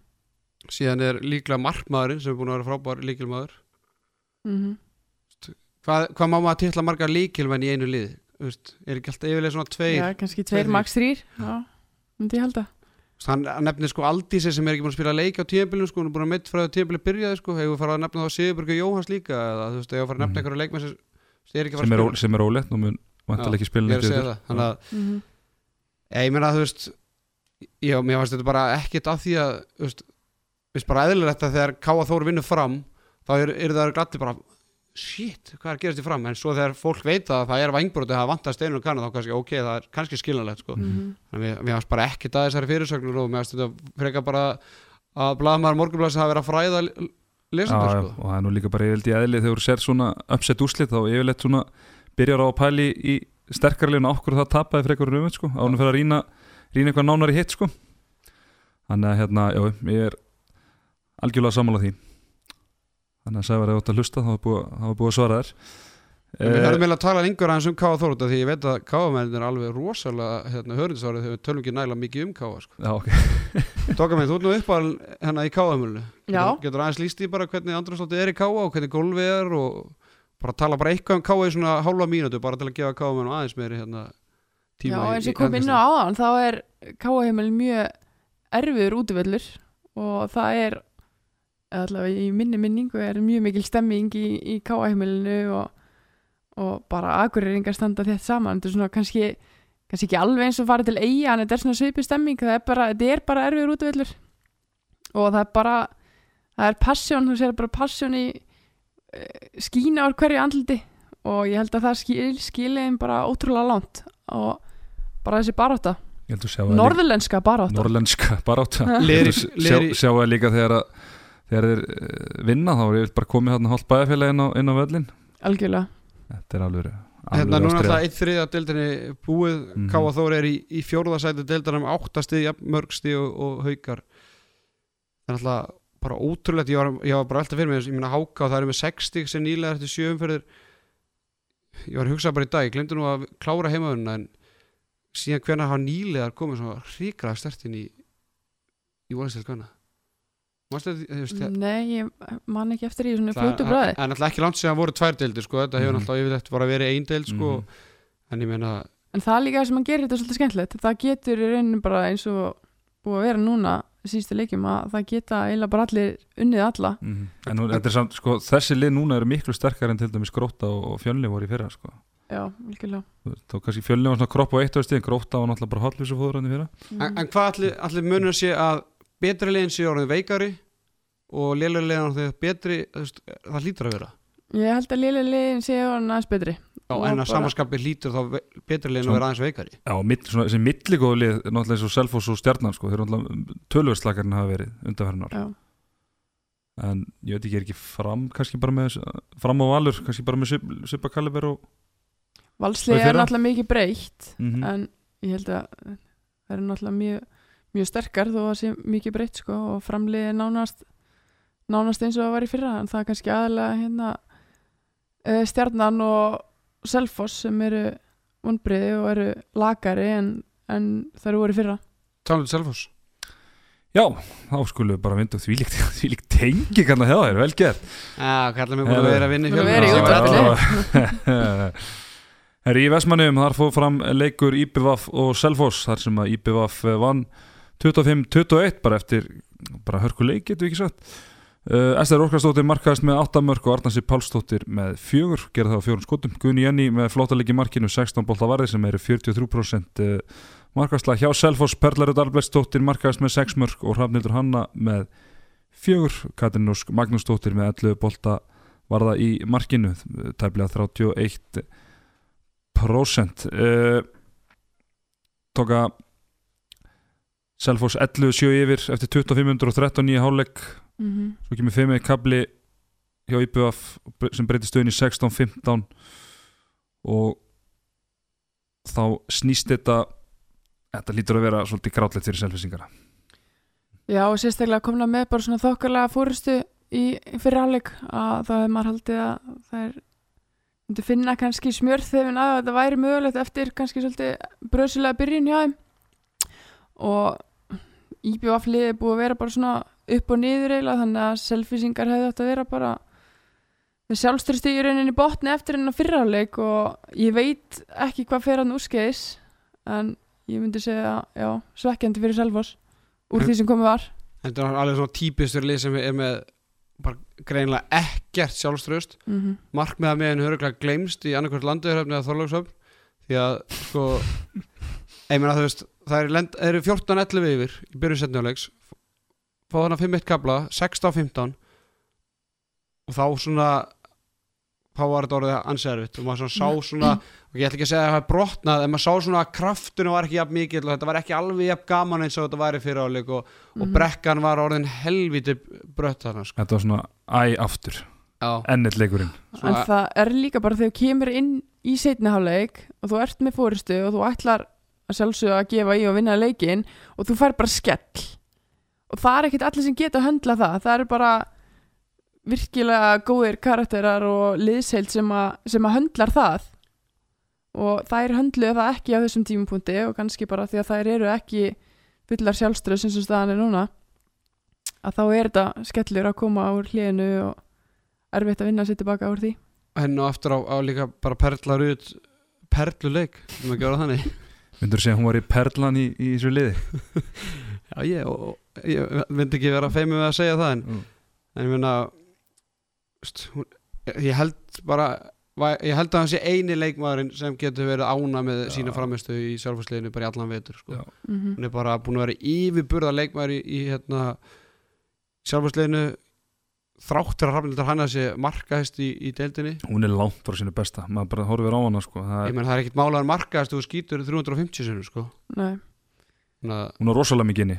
síðan er líklega markmaðurinn sem er búin að vera frábær leikilmaður Mm Hvað, hvað má maður titla margar leikilmenn í einu lið? Veist, er ekki alltaf yfirlega svona tveir já, kannski tveir, tveir, max þrýr já, myndi ég halda. Hann hann nefnir sko Aldísi sem er ekki búin að spila leik á tíðanbílum sko, hún er búin að mitt frá að tíðanbílum byrjaði sko, hefur farið að nefna þá Sigurbergur Jóhans líka eða þú veist, hefur farið að nefna Mhm. einhverja leikmenn sem, sem er ekki að sem fara er, að ó- sem er ólegt og mun vantilega ekki spila ég er neitt að segja það. Þannig að, mm -hmm. ég, meina þú veist já, mér fannst þetta bara ekkit af því að þú veist, veist bara eðlilegt að þegar Káa Þór vinnur fram þá er, er það glætti bara shit, hvað er að gerast í fram en svo þegar fólk veit að það er vangbróti það vantar steinur og kannu þá kannski ok, það er kannski skiljanlegt sko. Mhm. Þannig að mér, mér fannst bara ekkit að þessari fyrirsögnur og mér fannst þetta frekar bara að blaðmaður morgunblæs hafa verið að fræða lesendur sko. og það er nú líka bara yfirleitt í eðli þegar þú sér svona uppsett úslit þá yfirleitt svona byrjar á að pæli í sterkarlegin okkur það tapaði frekar um sko, ánum fyrir að rýna, rýna eitthvað nánar í hitt sko. þannig að hérna, já, ég er algjörlega sammála því þannig að Sævar er átt að hlusta þá er búið, búið að svara þér Við Eh, verðum eiginlega að tala lengur aðeins um Káa Þór út af því ég veit að Káamennir er alveg rosalega hérna, hörðinsárið þegar við tölum ekki næla mikið um Káa sko. já, ok, <laughs> Tóka mig, þú ert nú upp hérna í Káamölu Já. getur, aðeins líst í bara hvernig Andrúslótti er í Káa og hvernig gólfið er og bara tala bara eitthvað um Káa í svona hálfa mínútu bara til að gefa Káamennum aðeins meiri hérna, Já, tíma eins og kom inn á áðan þá er Káaheimil mjög erfiður útvöllur og það er allavega í minni minningu er mjög mikil stemming í, í Káaheimilinu og, og bara akureyringar standa þétt saman. Þetta er svona kannski, kannski ekki alveg eins og fara til eiga en þetta er svona svipi stemming. Það er bara, þetta er bara erfiður útvöllur og það er bara það er passjón, þú sér bara passjón í eh, skína á hverju andliti. Og ég held að það skil, skiliðin bara ótrúlega langt og bara þessi líka. Norðlenska barátta. Norrlenska barátta. <laughs> Leri- sjá, leri- sjá það líka þegar að þegar þeir eh, vinna þá er ég bara komið hérna hálft bæjarfélag inn á, inn á völlin algjörlega. Þetta er alveg Hérna núna ástríða. alltaf eitt þriða deildinni búið. Mm Mhm. Káa Þór er í, í fjórðasæti deildarnum áttasti, mörgsti og, og haukar. Það er alltaf bara ótrúlegt, ég var, ég var bara alltaf fyrir mig ég minna háka og það er með 60 sem nýlega eftir sjöumferðir ég var að hugsa bara í dag, ég glemdi nú að klára heimaðunna en síðan hvernig hafa nýlegar komið svona ríkra stertin í í nei, ég man ekki eftir í svona fljótu bræði En alltaf ekki langt síðan voru tvær deildir sko. Þetta hefur Mhm. alltaf yfirleitt bara verið ein deild sko. Mhm. En ég meina en það er líka sem hann gerir þetta svolítið skemmtilegt það getur í rauninu bara eins og búið að vera núna síðustu leikjum að það geta eiginlega bara allir unnið alla Mhm. en nú, þetta er samt, sko, þessi lið núna eru miklu sterkar en til dæmis gróta og, og fjölni voru í fyrra sko. já, algjörlega þá kannski fjölni var svona kropp og eitt stíð gróta var náttúrulega bara hotlvísu fóður hann í fyrra En, en hvað allir, allir munur sé að betri leginn sé orðið veikari og lélega leginn orðið betri það hlýtur að vera. Ég held að liðlega liðin sé hann aðeins betri. Já, en að samanskapi hlýtur þá betri leginn að vera aðeins veikari. Já, mitt, svona, þessi milligóðu lið er náttúrulega eins og Selfoss og Stjarnan sko, þeir eru náttúrulega tölvörslakarinn hafa verið undanferðin ár. Já, en ég veit ekki, er ekki fram kannski bara með, fram á valur kannski bara með Sip- Sippa Kaliber og í er náttúrulega mikið breytt mm en ég held að það eru náttúrulega mjög, mjög sterkar þó að sé mikið breytt sko og framliði nánast nánast eins og það var í fyrra en það er kannski aðalega hérna uh, stjarnan og Selfoss sem eru vonbriði og eru lagari en, en það eru voru í fyrra. Til Selfoss? Já, þá skulum við bara vinda því líkt, <laughs> því líkt tengi kannar hjá þér, vel gert. Já, kallar mig búin að vera að vinna í Búin að fjölmiðlum. vera í <laughs> Vestmannum, þar fóð fram leikur IPVAF og Selfoss, þar sem að IPVAF vann 25-21 bara eftir, bara hörkuleik getur við ekki sagt. Uh, Ester Orkarsdóttir markaðist með 8 mörg og Arnansi Pálsdóttir með 4 gerði það á fjórun skotum, Gunni Jenny með flottalegi markinu 16 bolta varði sem eru 43% uh, markaðsla hjá Selfoss, Perlarud Albrechtsdóttir markaðist með 6 mörg og Hrafnildur Hanna með 4, Katrin Ósk Magnúsdóttir með 11 bolta varða í markinu, tæplega 31 prósent. Uh, tóka Selfoss 11-7 yfir eftir 25 minnur og 13 nýja hálfleik. Mm -hmm. svo kemur 5 kabli hjá IBF sem breytir stöðin í 16-15 og þá snýst þetta þetta lítur að vera svolítið grátlegt fyrir selfisingara Já og sérstaklega komna með bara svona þokkarlega fórustu í fyrir áleik að það hefur maður haldið að það er myndi finna kannski smjörþefin að þetta væri mögulegt eftir kannski svolítið bröðsilega byrjun hjá þeim. Og Liði er búið að vera bara svona upp og niður eiginlega þannig að selfisingar hefði átt að vera bara með sjálfstyrsti í rauninni botni eftir hennar fyrráleik og ég veit ekki hvað fer hann úrskeiðis en ég myndi segja já, svekkjandi fyrir Selfoss úr því sem komið var Þetta er alveg svona típistur lið sem er með bara greinilega ekkert sjálfströst mm -hmm. markmiða með henni höruglega gleymst í annarkvært landuðurhöfni eða þorlókshöfn því að sko <laughs> ég meina þú veist það eru, lend, eru 14-11 yfir í byrjun setnjáleiks fá þannig 5-1 kabla 16-15 og þá svona þá var þetta orðið anservitt og maður svona sá svona og ég ætla ekki að segja að það er brotnað en maður sá svona að kraftunum var ekki jafn mikill og þetta var ekki alveg jafn gaman eins og þetta væri fyrir áleik og, og Mhm. brekkan var orðin helviti brött þarna sko. Þetta var svona æ aftur. Já, Ennett leikurinn. En það er líka bara þegar þú kemur inn í setniháleik og þú ert með fóristu og þú ætlar að sjálfsögja að gefa í og vinna leikin og þú fær bara skell. Og það er ekkit allir sem geta að höndla það. Það eru bara virkilega góðir karakterar og liðsheild sem, sem að höndlar það. Og þær höndluðu það ekki á þessum tímapunkti og kannski bara því að þær eru ekki fullar sjálfströð sem svo staðan er núna að þá er þetta skellur að koma úr hliðinu og erfitt að vinna sér tilbaka úr því. Henn og aftur á, á líka bara perlar út perluleik, um að gera þannig Myndur þú segja að hún var í perlan í, í þessu liði <laughs> Já, ég, og, ég myndi ekki vera feimið með að segja það en, mm. en ég hún, ég held bara ég held að hann sé eini leikmaðurinn sem getur verið ána með Já. sína framistu í sjálfhagsleginu bara í allan vetur sko. Mm hún er bara búin að vera yfirburða leikmaður í, í hérna, sjálfhagsleginu þrátt fyrir að Hrafnildar hann að sé markahest í, í deildinni? Hún er langt frá sínu besta Maður bara horfir á hana sko. Það ég er, menn það er ekkit málaður markahest og þú skýtur 350 sinni sko. Nei, Hún er rosalega mikið inni.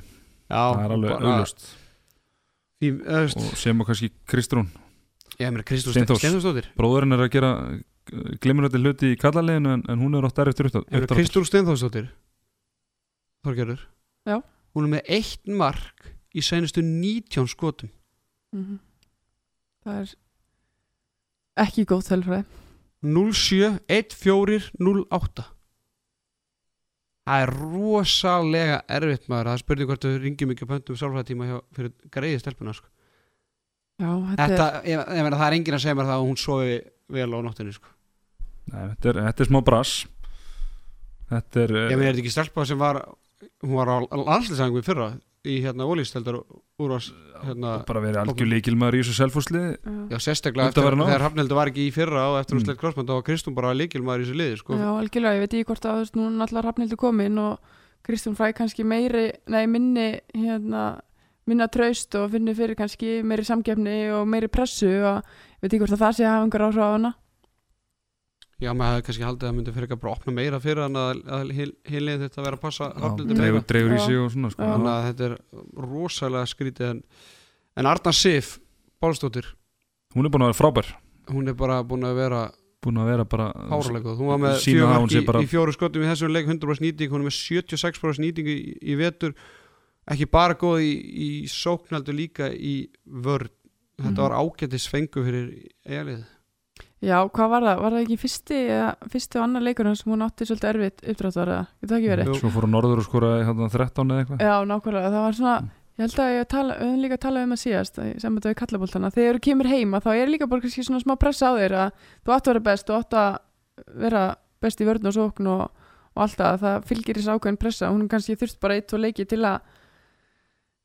Já, Það er alveg veist, Og sem og kannski Kristrún. Steinþórsdóttir. Bróðurinn er að gera glimrandi hluti í kallarleginu en, en hún er átt Hefur Kristúr Steinþórsdóttir. Þorgerður. Já. Hún er með eitt mark í senustu 19 skotum. Mm það er ekki góð þelfræði 07, 14, 08 Það er rosalega erfitt maður Það er spurning hvort þau ringjum ekki að pöntum sálfræðtíma hjá, fyrir greiði stelpuna sko. Já, þetta, Þetta, ég, ég meina, það er enginn að segja mér það að hún sofi vel á nóttinni sko. Nei, þetta, er, þetta er smá brass Þetta er Ég meina, er þetta ekki stelpa sem var hún var á landslýsangum í fyrra í hérna ólíksteldar úrvars hérna, bara verið algjör líkilmaður í þessu selfhúsliði já. Sérstaklega eftir, þegar Hrafnildur var ekki í fyrra og eftir hún Mm. krossmann þá var Kristún bara líkilmaður í þessu liði sko. já, algjörlega, ég veit ekki hvort að þú veist, nú náttúrulega Rafnildur komin og Kristján Fræ kannski meiri, nei minni hérna, minna traust og finnir fyrir kannski meiri samgefni og meiri pressu og ég veit ekki hvort að það sé að hafa einhver áhrif á hana Já, maður hefði kannski haldið að það myndi fyrir ekki að bara opna meira fyrir hann að, að heilið þetta að vera að passa Mm. meira dregur, dregur í Já. sig og svona sko. Já. þannig að þetta er rosalega skrítið en, en Arna Sif Bálstóttir, hún er búin að vera frábær hún er bara búin að vera búin að vera bara hárlega góð, hún var með sé í, bara- í fjóru skotum í þessum leik 100% nýting, hún er með 76% nýting í, í vetur ekki bara góð í, í sóknaldu líka í vörn þetta Mhm. var ágætis fengu fyrir eigalið Já, hvað var það? Var það ekki fyrsti, eða, fyrsti og annar leikur sem hún átti svolítið erfitt uppdráttar eða, getur það ekki verið? Svo fór hún norður og skora hérna, 13 eða eitthvað Já, nákvæmlega, það var svona Mm. ég held að ég tala, við höfum líka talað um að síðast að- sem þetta við kallaboltana, þegar þú kemur heima þá er líka bara kannski svona smá pressa á þér að þú átt að vera best, þú átt að vera best í vörn og sókn og, og allt það, það fylgir þess ákveðin pressa hún kannski þurft bara eitt og leiki til að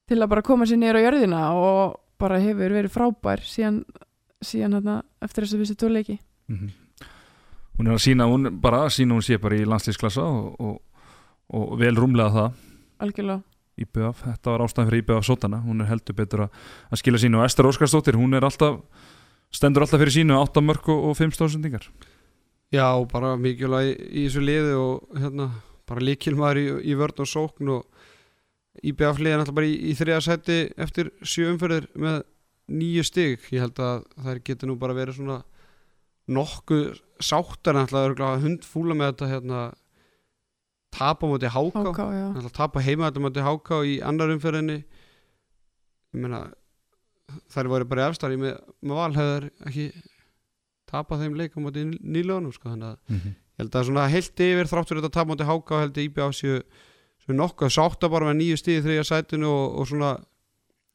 til að bara koma sér niður á jörðina og bara hefur verið frábær síðan, síðan hérna, eftir þess að við sér tvo leiki Mhm. hún er að sína hún bara sína hún sé bara í landslýsklassa og, og, og vel rúmlega það. Algjörlega. IBF, þetta var ástæðan fyrir IBF Sotana hún er heldur betur að, að skila sínu. Og Ester Óskarsdóttir, hún er alltaf stendur alltaf fyrir sínu 8 mörg og, og 5 stóðsendingar Já, bara mikilvæg í, í þessu liði og hérna, bara líkilmaður í, í vörn og sókn og IBF liðin alltaf bara í, í þriða seti eftir sjö umferðir með nýju stig. Ég held að þær getur nú bara verið svona nokkuð sáttar en alltaf hundfúla með þetta hérna, tapa móti háká. Tapa heima þetta móti háká í annar umferðinni. Ég meina þær voru bara efstar með, með val hefur ekki tapa þeim leik á móti nýlöðunum sko, þannig að mm -hmm. ég held að svona heilt yfir þráttur þetta tap móti háká held að séu, séu nokkuð sátta bara með nýju stíði þriðja sætinu og, og svona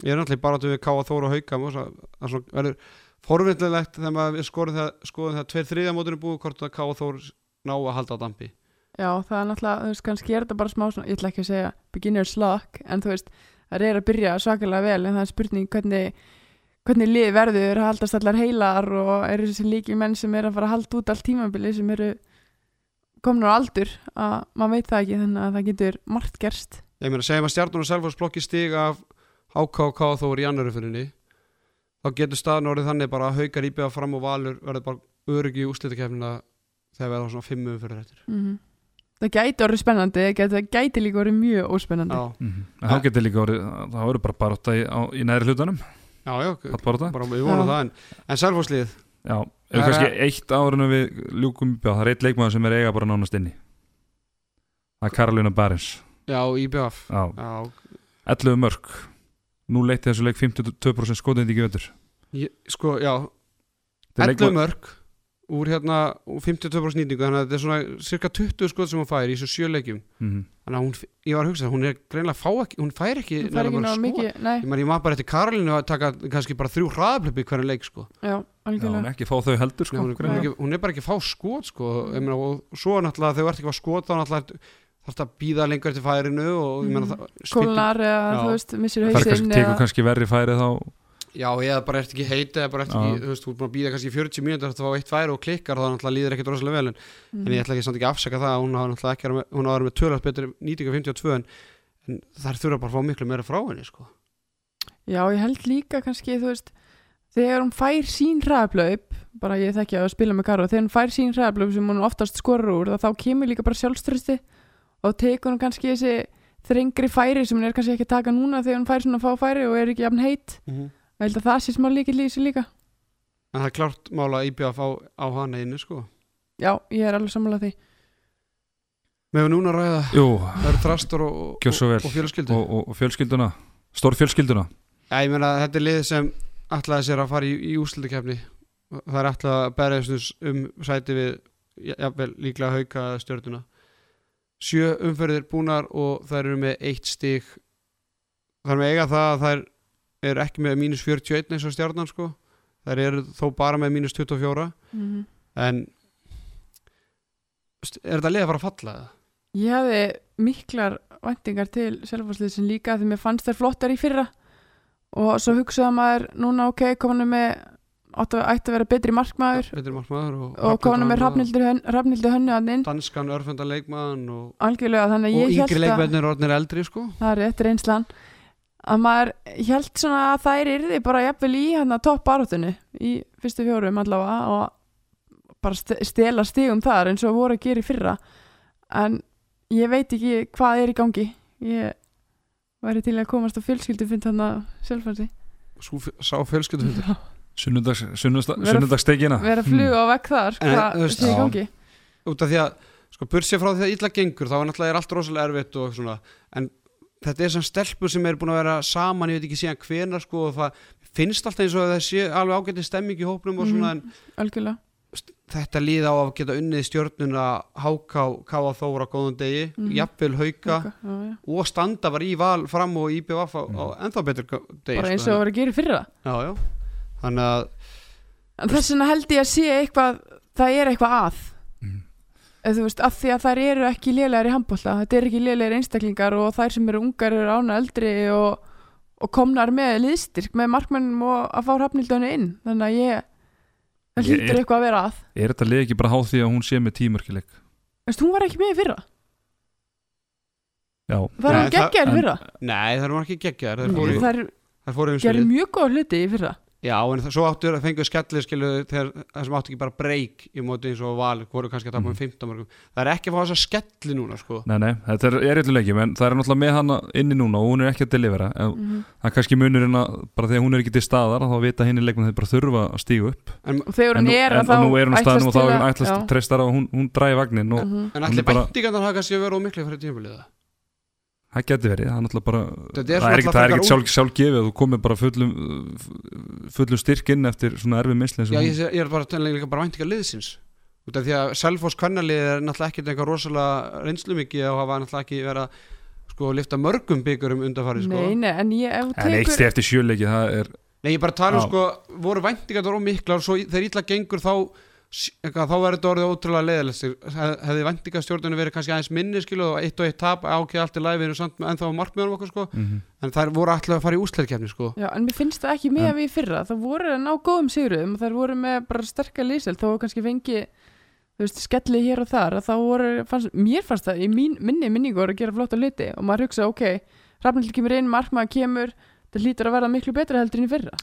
ég er náttúrulega bara til við káa þóra og hauka það verður forvindilegt þegar við skoðum það, skoðum það tveir þriðja mótinu búið hvort að káa þóra ná að halda á dampi Já, það er náttúrulega, þú veist, kannski er þetta bara smá svona, ég ætla ekki að segja beginner's luck, en þú veist, það er að byrja svakalega vel, en það er spurning hvernig, hvernig lið verður, haldast allar heilar og eru þessi líki menn sem er að fara að halda út allt tímabili sem eru komin á aldur, að maður veit það ekki, þannig að það getur margt gerst. ég meina segjum að stjarnur og Selfoss blokki stig af HK og KK þór í annarufyrinni þá getur staðan orðið þannig bara að haukar íbjöða fram og valur verður bara öryggi úslitakefnina þegar við erum svona fimm umfyrir eftir Mhm. það gæti orðið spennandi það gæti, það gæti líka orðið mjög óspennandi já, Mhm. En þá getur líka orðið, það verður bara baróta í, í næri hlutunum, já, já, bara við vonum Já. það en, en Selfosslið, Já, Það ef er kannski eitt árinu við ljúkum á, það er eitt leikmaður sem er eiga bara nánast inni. Það er Karolina Barins. já, já, 11 mörg. Nú leiti þessu leik 52% skotendingi völdur. ég, sko, já 11 11 mörg úr hérna úr 52% nýtingu þannig að þetta er svona cirka 20 skot sem hún fær í þessu sjö leikjum Mhm. þannig að hún, ég var að hugsa, hún er greinlega fá ekki, hún fær ekki það fær ekki nægilega ná mörg skot. mikið nei, ég maður ég maður bara eftir Karolínu að taka kannski bara þrjú hraðaplöpi hverju leik sko já, Já, hún algjörlega er ekki fá þau heldur, Nei, sko. hún, er, hún, er ekki, hún er bara ekki fá skot sko ég meina, og svo náttúrulega þegar þú ert ekki að fá skot þá náttúrulega þarf það að býða lengur eftir færinu og ég meina Mhm. það kólnar eða Já. þú veist, missir Það er kannski, hausinn tekur eða kannski verri færi þá. já, eða bara ert ekki heiti eða bara ert ekki, Já. þú veist, þú er búin að býða kannski í 40 mínútur eftir að fá eitt færi og klikkar þá náttúrulega líður ekkert rosalega vel en, Mhm. en ég ætla ekki samt ekki að afsaka það að hún hafa náttúrulega ekki verið með- hún hafa verið með tölast betur nýtingu 52 en, en þær þurfa bara að fá miklu meira frá henni sko Já, ég held líka kannski, þú veist þegar hún fær sín hraðablaup bara ég þekki að spila með Karo þegar hún fær sín hraðablaup sem hún oftast skorur úr þá kemur líka bara sjálfströsti og tekur hún kannski þessi þrengri færi sem hún er kannski ekki að taka núna þegar hún fær svona fá færi og er ekki jafn heitt Mhm. ég held að það sé smá líkil í þessu líka. En það er klart mála að IBF á, á hana einu sko. Já, ég er alveg sammálað því. Með við núna að ræða Jú, það eru þrastur og, og, vel. og fjölskyldu Og, og, fjölskylduna, stór fjölskylduna. Já, ég meina þetta er lið sem ætlaði sér að fara í, í úrslutakefni það er ætlaði að berjast um sæti við jafnvel líklega hauka stjörnuna sjö umferðir búnar og þær eru með eitt stig. Þar með eiga það að þær eru ekki með mínus 41 eins og stjarnan sko. Þær eru þó bara með mínus 24 mm en st- er þetta lið að fara að falla eða? Ég hefði miklar væntingar til selvfórslið sem líka því mér fannst þær flottar í fyrra. Og svo hugsaði maður núna ok, kominu með ætti að vera betri markmaður. Betri markmaður og, og kominu með Hrafnildur hönnu inn. Danskan örfenda leikmann og, og yngri leikmennir orðnir eldri sko. Það er rétt reynslan. Að maður held svona að þær yrði bara jafnvel í hann að topp barátunni í fyrstu fjórum allavega og bara st- stela stigum þar eins og voru að gera í fyrra. En ég veit ekki hvað er í gangi. Ég væri til að komast á fjölskyldu finn þannig að sjálfhansi sá fjölskyldu Sunnundags, sunnundags, vera að fluga á vekk þar hvað sé í Já. gangi út af því að sko bursið frá því að illa gengur þá er náttúrulega er allt rosalega erfitt og svona en þetta er sem stelpur sem er búin að vera saman ég veit ekki síðan hvenar sko og það finnst alltaf eins og það sé alveg ágæti stemming í hópnum og svona Mhm. algjörlega en þetta líð á að geta unnið stjörnuna háká, káa þóra góðan degi, Mhm. jafnvel hauka Já, já. og standa var í val fram og IBVF á, á ennþá betur degi bara eins sko, og voru þannig að en þess vegna held ég að sé eitthvað það er eitthvað að. Mm. Þú veist, af því að þær eru ekki lélegar í handbólta þetta er ekki lélegar einstaklingar og þær sem eru ungar eru ána eldri og, og komnar með liðstyrk með markmennum og að fá hrafnildönu inn. Þannig að ég það hlýtur er- eitthvað að vera að. Er þetta lið ekki bara háð því að hún sé með tímörkileik? Veist, hún var ekki með í fyrra. Já, það Nei, hún geggjar fyrra? Nei, það eru ekki geggjar þær fóru, þær Já, en það, svo áttu að fengu skellir skilu þegar það sem áttu ekki bara breyk í móti eins og val, voru kannski að tapa um Mhm. 15 mörgum það er ekki að fá þessa skelli núna sko. nei, nei, þetta er, er eitthvað leikjum en það er náttúrulega með hana inni núna og hún er ekki að delivera en mm það er kannski munurinn að bara þegar hún er ekki til staðar þá vita henni leikmenn þeir bara þurfa að stíga upp en, og þegar en hún er en, að þá og nú er hún á staðnum og þá er hún ætlast treystar að hún, hún dræði vagnin og Mhm. en það geti verið, það er náttúrulega bara Þetta það er er ekki, það er frekar ekki sjálf, sjálf gefið að þú komir bara fullum fullum styrkinn eftir svona erfið misli eins og Já, ég, sé- ég er bara tennlega líka bara væntingar liðsins út af því að Selfoss kvennalið er náttúrulega ekkert eitthvað rosalega reynslu mikið og hafa náttúrulega ekki verið að sko lifta mörgum byggurum undanfarið sko. nei, nei, en ég ef þú en eitt eftir sjöleiki það er Nei, ég bara tala um sko, voru væntingar og miklar og svo þegar illa gengur þá eitthvað, þá verður þetta orðið ótrúlega leðilegt hefði væntingastjórnunum verið kannski aðeins minni skilu og eitt og eitt tap ákveð allt í læfi við erum samt með ennþá á markmiðunum okkur sko. Mm en þær voru alltaf að fara í úsleikefni sko. En mér finnst það ekki með við í fyrra. Það voru að ná góðum sigurum og þær voru með bara sterkar lýsel þó kannski fengi veist, skelli hér og þar að þá voru, fannst, mér fannst það í mín, minni minningur að gera flotta hluti og maður hugsa, ok, Rafnild kemur inn markmaður kemur, það hlýtur að verða miklu betra heldur en í fyrra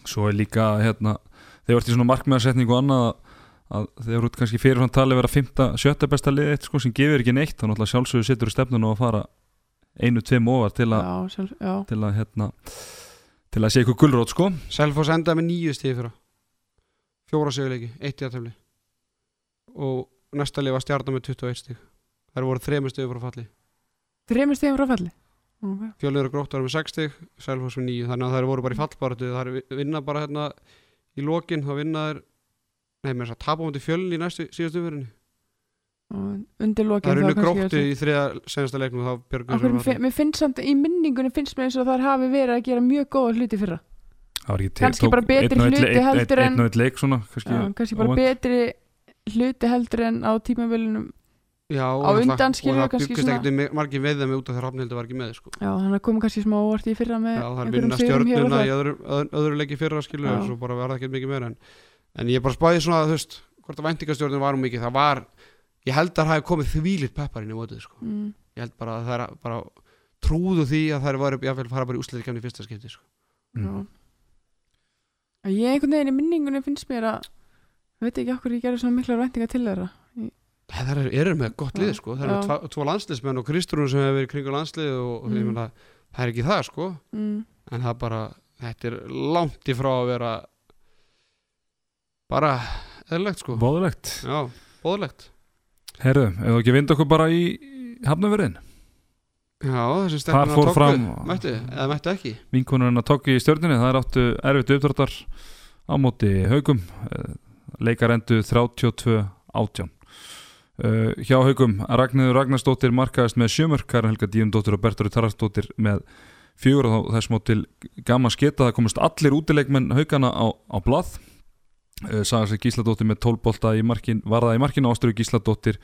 svona að þegar út kannski fyrir hann tali vera 5. 7. besta liðið eitt sko sem gefur ekki neitt þá náttúrulega sjálfsögur sittur í stefnun og að fara einu, tveim ofar til að, til að hérna til að sé eitthvað gulrót sko. Selfoss endaði með nýju stíði fyrir fjóra sigurleiki, eitt í aðtöfli og næsta lið var stjarnar með 21 stíð þær voru þremur stíði frá falli. Þreymur stegum frá falli? Okay. fjölur og grótt var með 6 stíð Selfoss með nýju, þannig að þær voru bara í fallbaratu þær vinna bara hérna í lokin þá vinna nei, með þess að tapa mútið fjölun í næstu síðastu og lokin það er unni kannski gróttu í þriða senasta leiknum Mér finnst samt, í minningunni finnst mér eins og þar hafi verið að gera mjög góða hluti fyrra. Það var ekki til- Kannski bara betri og hluti heldur en- einn og einn leik svona kannski, kannski bara betri hluti heldur en á tímavölunum Já, Á og undan skilur og það kannski byggist svona- ekkert margir veið þeim út af þegar Hrafnildur var ekki með sko. Já, hann er komið kannski smá óvart í fyrra með Já, það er og stjörnuna þar. í öðru, öðru, öðru leiki fyrra skilur en svo bara verða ekkert mikið meira en, en ég bara spæði svona þú veist, hvort að væntingastjörnun var um mikið það var, ég held að það hafi komið þvílitt pepparinn í mótið sko. mm. ég held bara að það er bara trúðu því að það var jáfnvel fara bara í úsleitikefni í fyrsta skipti sko. Mm. Já. Að Ég einhvern veginn í minningunni finnst mér að veit ekki okkur ég gerði svona miklar væntinga til þeirra það er, eru með gott lið sko. það eru tvo, tvo landsliðsmenn og Kristrún sem hefur verið í kringu landslið og, og Mm. ég meina, það er ekki það sko. mm. en það bara, þetta er langt í frá að vera bara eðlilegt sko. Bóðulegt Já, bóðlegt Herru, ef þú ekki vind okkur bara í hafnaverðin Já, þessi fór að tóku fram- Mætti, eða mætti ekki. Vinkonurinn að tóki í stjörnunni það er áttu erfitt uppdráttar á móti haugum Eh, leikar endu 32 átján. Uh, hjá haugum Ragnhildur Ragnarsdóttir markaðist með sjömörk Karin Helga Díundóttir og Bertori Tarasdóttir með fjögur og þess mót til gaman sketa það komist allir útileikmenn haugana á, á blað saga sig Gísladóttir með 12 bolta í markin varða í markinu Áströðu Gísladóttir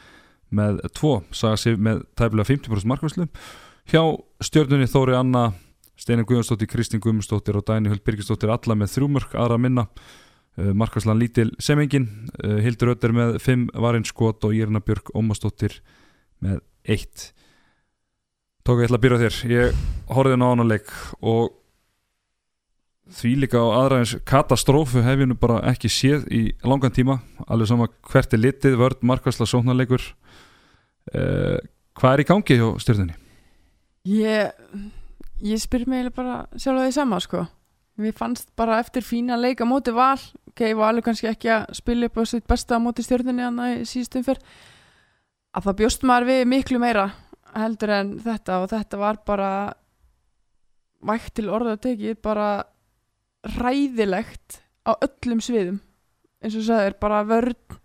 með 2 saga sig með tæflega 50% markvæslu hjá stjörnunni Þóri Anna Steinar Guðjónsdóttir, Kristín Guðmundsdóttir og Dæni Höld Birgisdóttir alla með þrjúmörk aðra minna. Uh, markvæslan lítil semengin uh, Hildur Ötter með 5 varinn skot og Írna Björk Ómarsdóttir með 1 Tók ég ætla að byrja þér. Ég horfði ná annan leik og því líka á aðraðins katastrófu hef ég nú bara ekki séð í langan tíma. Alveg sama hvert er litið, vörd, markvæsla, sóknarleikur. Uh, hvað er í gangi hjá stjörnunni? Ég, ég spyr mig bara sjálf að því sama sko. Mér fannst bara eftir fína leik á móti val ok, alveg kannski ekki að spila upp á sitt besta móti stjörnunni hann í síðustum fyrr að það bjóst maður við miklu meira heldur en þetta og þetta var bara vægt til orða tekið bara ræðilegt á öllum sviðum. Eins og sagðir bara vörn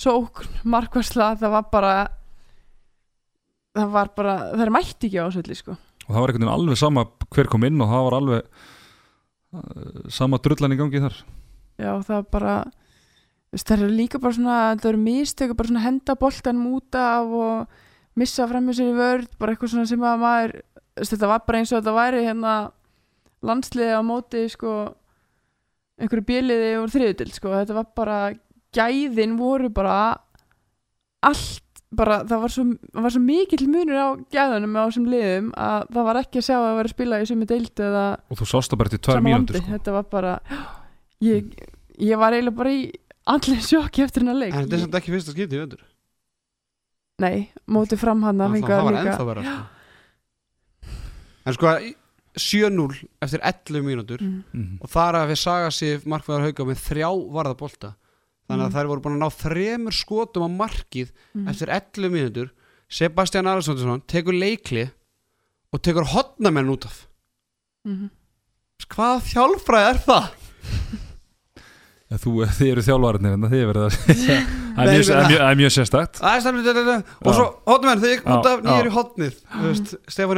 sókn, markværsla það var bara það var bara, það er mætti ekki á svolítið sko. Og það var einhvern veginn alveg sama hver kom inn og það var alveg uh, sama drullan í gangi þar. Já það var bara það eru líka bara svona það eru mistök að bara svona henda boltanum út af og missa með sér í vörð bara eitthvað svona sem að maður þetta var bara eins og þetta væri hérna landsliði á móti sko einhverju bjöliði úr þriðutild sko þetta var bara gæðin voru bara allt bara það var svo, það var svo mikill munur á gæðunum á þessum liðum að það var ekki að sjá að það var að spila í sömu deild eða og þú sást það bara til tvær landi sko. þetta var bara ég, ég var eiginlega bara í allir sjokki eftir hennar leik En þetta er samt ekki fyrsta skipti í vöndur nei, mótið fram hann að Það fenga var líka ennþá vera sko. En sko 7-0 eftir 11 mínútur Mm. Mhm. og þar að við saga sér markvæðar hauga með þrjá varða bolta þannig að Mm. þær voru búin að ná þremur skotum á markið Mm. eftir 11 mínútur Sebastian Alessandrsson tekur leikli og tekur hotnamenn út af Mhm. Hvað þjálfræð er það? Þú, <laughs> þið eru þjálfarinnir en þið verða <laughs> það er ég meina- það er mjög, sérstakt. Er og svo hotnamenn þau út af nýjir í hotnið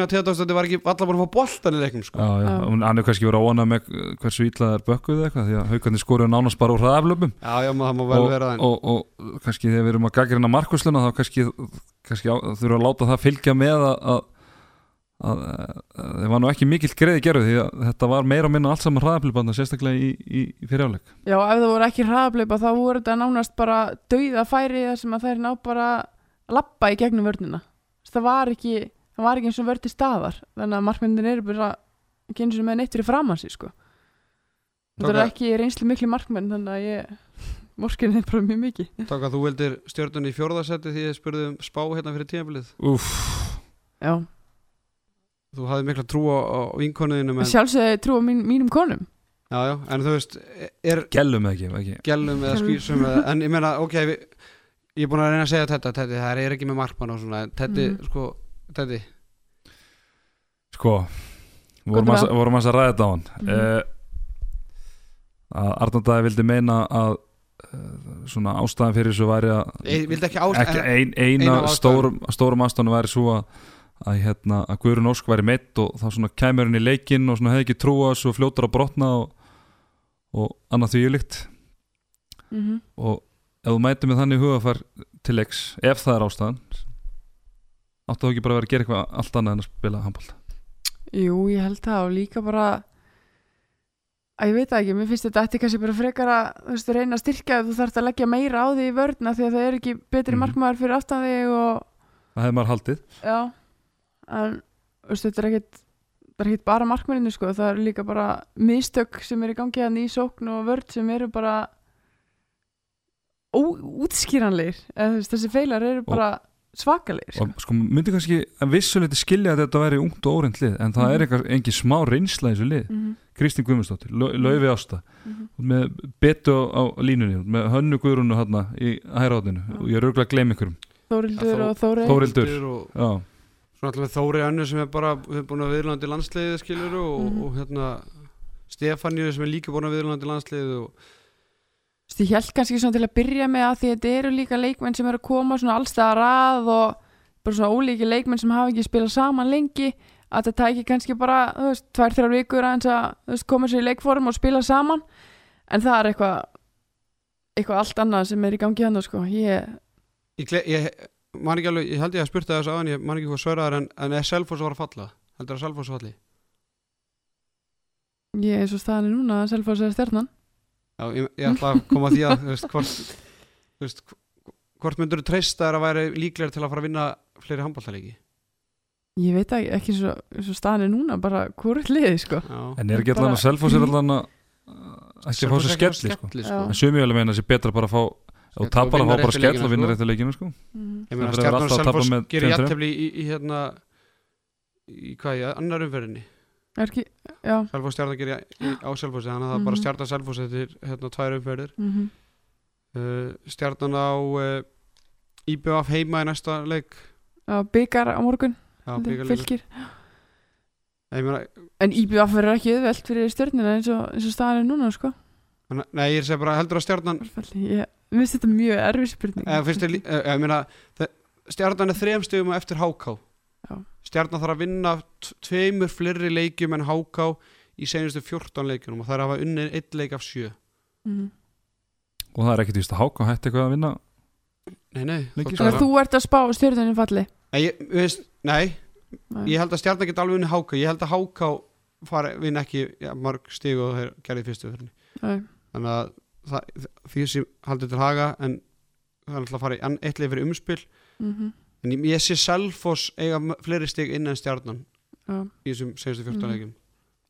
á Teodórsdóttir var ekki allar búin að fá boltan í leiknum sko. Já, já, Já. hún- hann er kannski verið að vona með hversu illa það er bökkuð eða eitthvað því að haugarnir skoruðu nánast bara úr hraðaflöpum. Já, já, maður- það má vel og, vera það en- og, og kannski þegar við erum að gaggrina markusluna þá kannski, kannski á, þurfa að láta það fylgja með að, að, að, að það var nú ekki mikill greiði gerðu því að þetta var meira og minna allt saman hraðaflöpanda sérstaklega í, í, í fyrirjáleik já, ef það voru ekki hraðablöpa þá voru þetta nánast bara dauða færi þar sem að þær ná bara að lappa í gegnum vörnina. Það var ekki, það var ekki eins og vörti staðar þannig að markmyndin eru bara ekki eins og með neitt fyrir framann sig sko. Þetta Tók er að- ekki reynslu miklu markmenn þannig að ég <laughs> morgun er bara mjög mikið. Takk að þú vildir stjörnun í fjórðasetti því ég spurði um spá hérna fyrir tímabilið Úff, já, Þú hafði mikla trú á, á vinkonuðinu en... sjálfsögði trú á mín, mínum konum já, já, en þú veist er gellum ekki, ekki. gælum eða Gellum. skýrsum eða, <laughs> en ég meina, ok við, ég er búin að reyna að segja þetta, þetta það er ekki með markmann og svona þetta, Mhm. sko, þetta Sko, vorum að, vorum að ræða þetta á hann Mhm. uh, að Arnaldæði vildi meina að uh, svona ástæðan fyrir þessu væri að vildi ekki ást ekki ein, eina eina stórum, stórum ástæðan væri svo að að, hérna, að Guðrun Ósk væri meitt og þá kæmur henni í leikinn og hefði ekki trúa svo fljótur að brotna og, og annað því líkt mm -hmm. og ef þú mætir með þannig hugafær til leiks, ef það er ástæðan áttu þá ekki bara að vera að gera eitthvað allt annað en að spila handbólta Jú, ég held það og líka bara að ég veit ekki, mér finnst þetta eftir kannski bara frekar að þú veist, reyna að styrkja þú þarfst að leggja meira á því í vörðna því að það er ekki betri Mhm. markmaður fyrir aftan þig og það hefði maður haldið já en veist, þetta er ekkit það er ekkit bara markmenninu sko, það er líka bara mistök sem er í gangi hann í sókn og vörð sem eru bara veist, þessi feilar eru bara svakalegir sko. og sko myndi kannski að vissuleiti skilja að þetta væri ungt og óreint lið en það Mhm. er eitthvað, engin smá reynsla í þessu lið mm -hmm. Kristín Guðmundsdóttir, Lau- Laufi Ásta Mhm. með betu á, línunni með hönnu Guðrunu hérna í hæraðinu Já. og ég er auðvitað að gleyma ykkurum Þórildur Þó- og Þóri Þórildur. og svona alltaf Þóri Önnu sem er bara við erum búin að viðlandi landsliðið skilur og, Mhm. og hérna Stefaníu sem er líka búin að viðlandi landsliðið og Þú held kannski svona til að byrja með að því að þetta eru líka leikmenn sem eru að koma svona allstæða rað og bara svona ólíki leikmenn sem hafa ekki spilað saman lengi að þetta tæki kannski bara, þú veist, tvær, þrjár vikur aðeins að þú veist, koma sér í leikform og spila saman en það er eitthvað eitthvað allt annað sem er í gangi hann sko. ég, ég, ég man ekki alveg, ég held ég að spurta þess aðan ég man ekki hvað svöraðar en, en er Selfoss að fara að falla heldur að Selfoss falli ég er svo staðan er núna að selfa sér stjarnan Já, ég, ég ætla að koma að því að þú veist, hvort, þú veist, hvort myndur þú treysta að væri líklegir til að fara að vinna fleiri handballtaleiki ég veit ekki, ekki svo, svo staðan er núna bara hvort liði sko. Já. en er ekki Bara- allan að selfos er allan að ekki að fá sér skelli sko. skelli sko. en alveg meina að sé betra bara að fá og tapar fá bara skell og sko. réttu leikinu sko. mm. Ég meina stjarnan og með gerir 2-3. jættefli í, í, í hérna í hvað, í annar umferðinni er ekki, já Selfoss stjarnan gerir á Selfossi þannig að það er Mhm. bara stjarnan Selfoss eftir hérna tvær umferðir mm uh, stjarnan á uh, IBF heima í næsta leik byggar á morgun fylgir Ég meina, En IBF verður ekki auðvelt fyrir og, eins og staðan er núna sko. Nei, ég segi bara heldur að stjarnan Ég mér finnst þetta mjög erfið spurning. Ég meina stjarnan er þrem stegum eftir HK Já. stjarnan þarf að vinna tveimur fleiri leikjum en HK í senustu 14 leikjunum og það er að hafa unnið einn leik af sjö. Mm. og það er ekkit víst að háka hætti eitthvað að vinna? Nei, nei, Þannig að- þú ert að spá stjörnunin falli. Nei, ég, veist, nei, Nei. ég held að stjarnan get alveg unnið HK ég held að HK fari, vinn ekki ja, marg stig og þeir gerði í fyrstu fyrir Nei. Þannig að það, því sem haldið til haga en það er alltaf að fara í eitt leik fyrir umspil. Mhm. en ég, ég sé Selfoss eiga fleiri stig inn en stjarnan Já. í þessum senustu 14 Mhm. leikjum.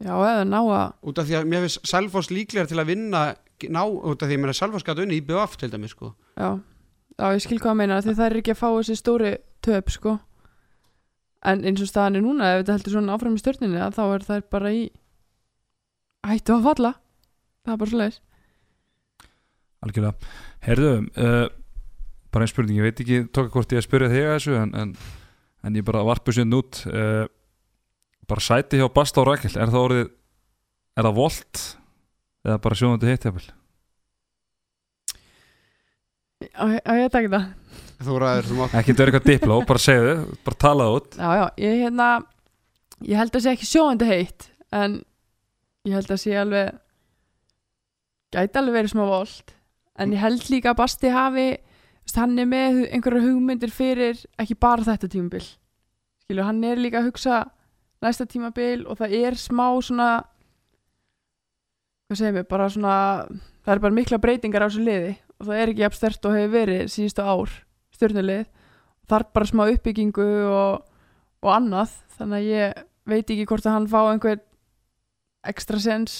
Já, eða ná að út af því að mér finnst Selfoss líklega til að vinna ná, út af því að mér er Selfoss gæti unni í BF til dæmis sko. Já, já ég skil hvað að meina því það er ekki að fá þessi stóri töp sko. En eins og staðan er núna ef þetta heldur svona áfram í stjörnunni þá er það bara í hættu að falla. Það er bara svo leiðis algjörlega. Herðu, uh, bara einn spurning ég veit ekki tóka hvort ég að spyrja þig að þessu en, en, en ég bara varpu sér út uh, bara sæti hjá Basta og Rækjel er það orðið, er það volt eða bara sjóðandi heitt jafnvel? Á á ég að taka það. Þú ræður þú mátt ekki þetta er eitthvað dipló, bara segðu bara talaðu út. Já, já, ég hérna ég held að sé ekki sjóandi heitt en ég held að sé alveg gæti alveg verið smá volt en ég held líka að Basti hafi hann er með einhverjar hugmyndir fyrir ekki bara þetta tímabil. Skilju, hann er líka að hugsa næsta tímabil og það er smá svona hvað segir mér, bara svona það er bara mikla breytingar á þessu liði og það er ekki jafn stert og hefur verið síðustu ár stjórnulið þarf bara smá uppbyggingu og, og annað þannig að ég veit ekki hvort að hann fá einhver ekstra sens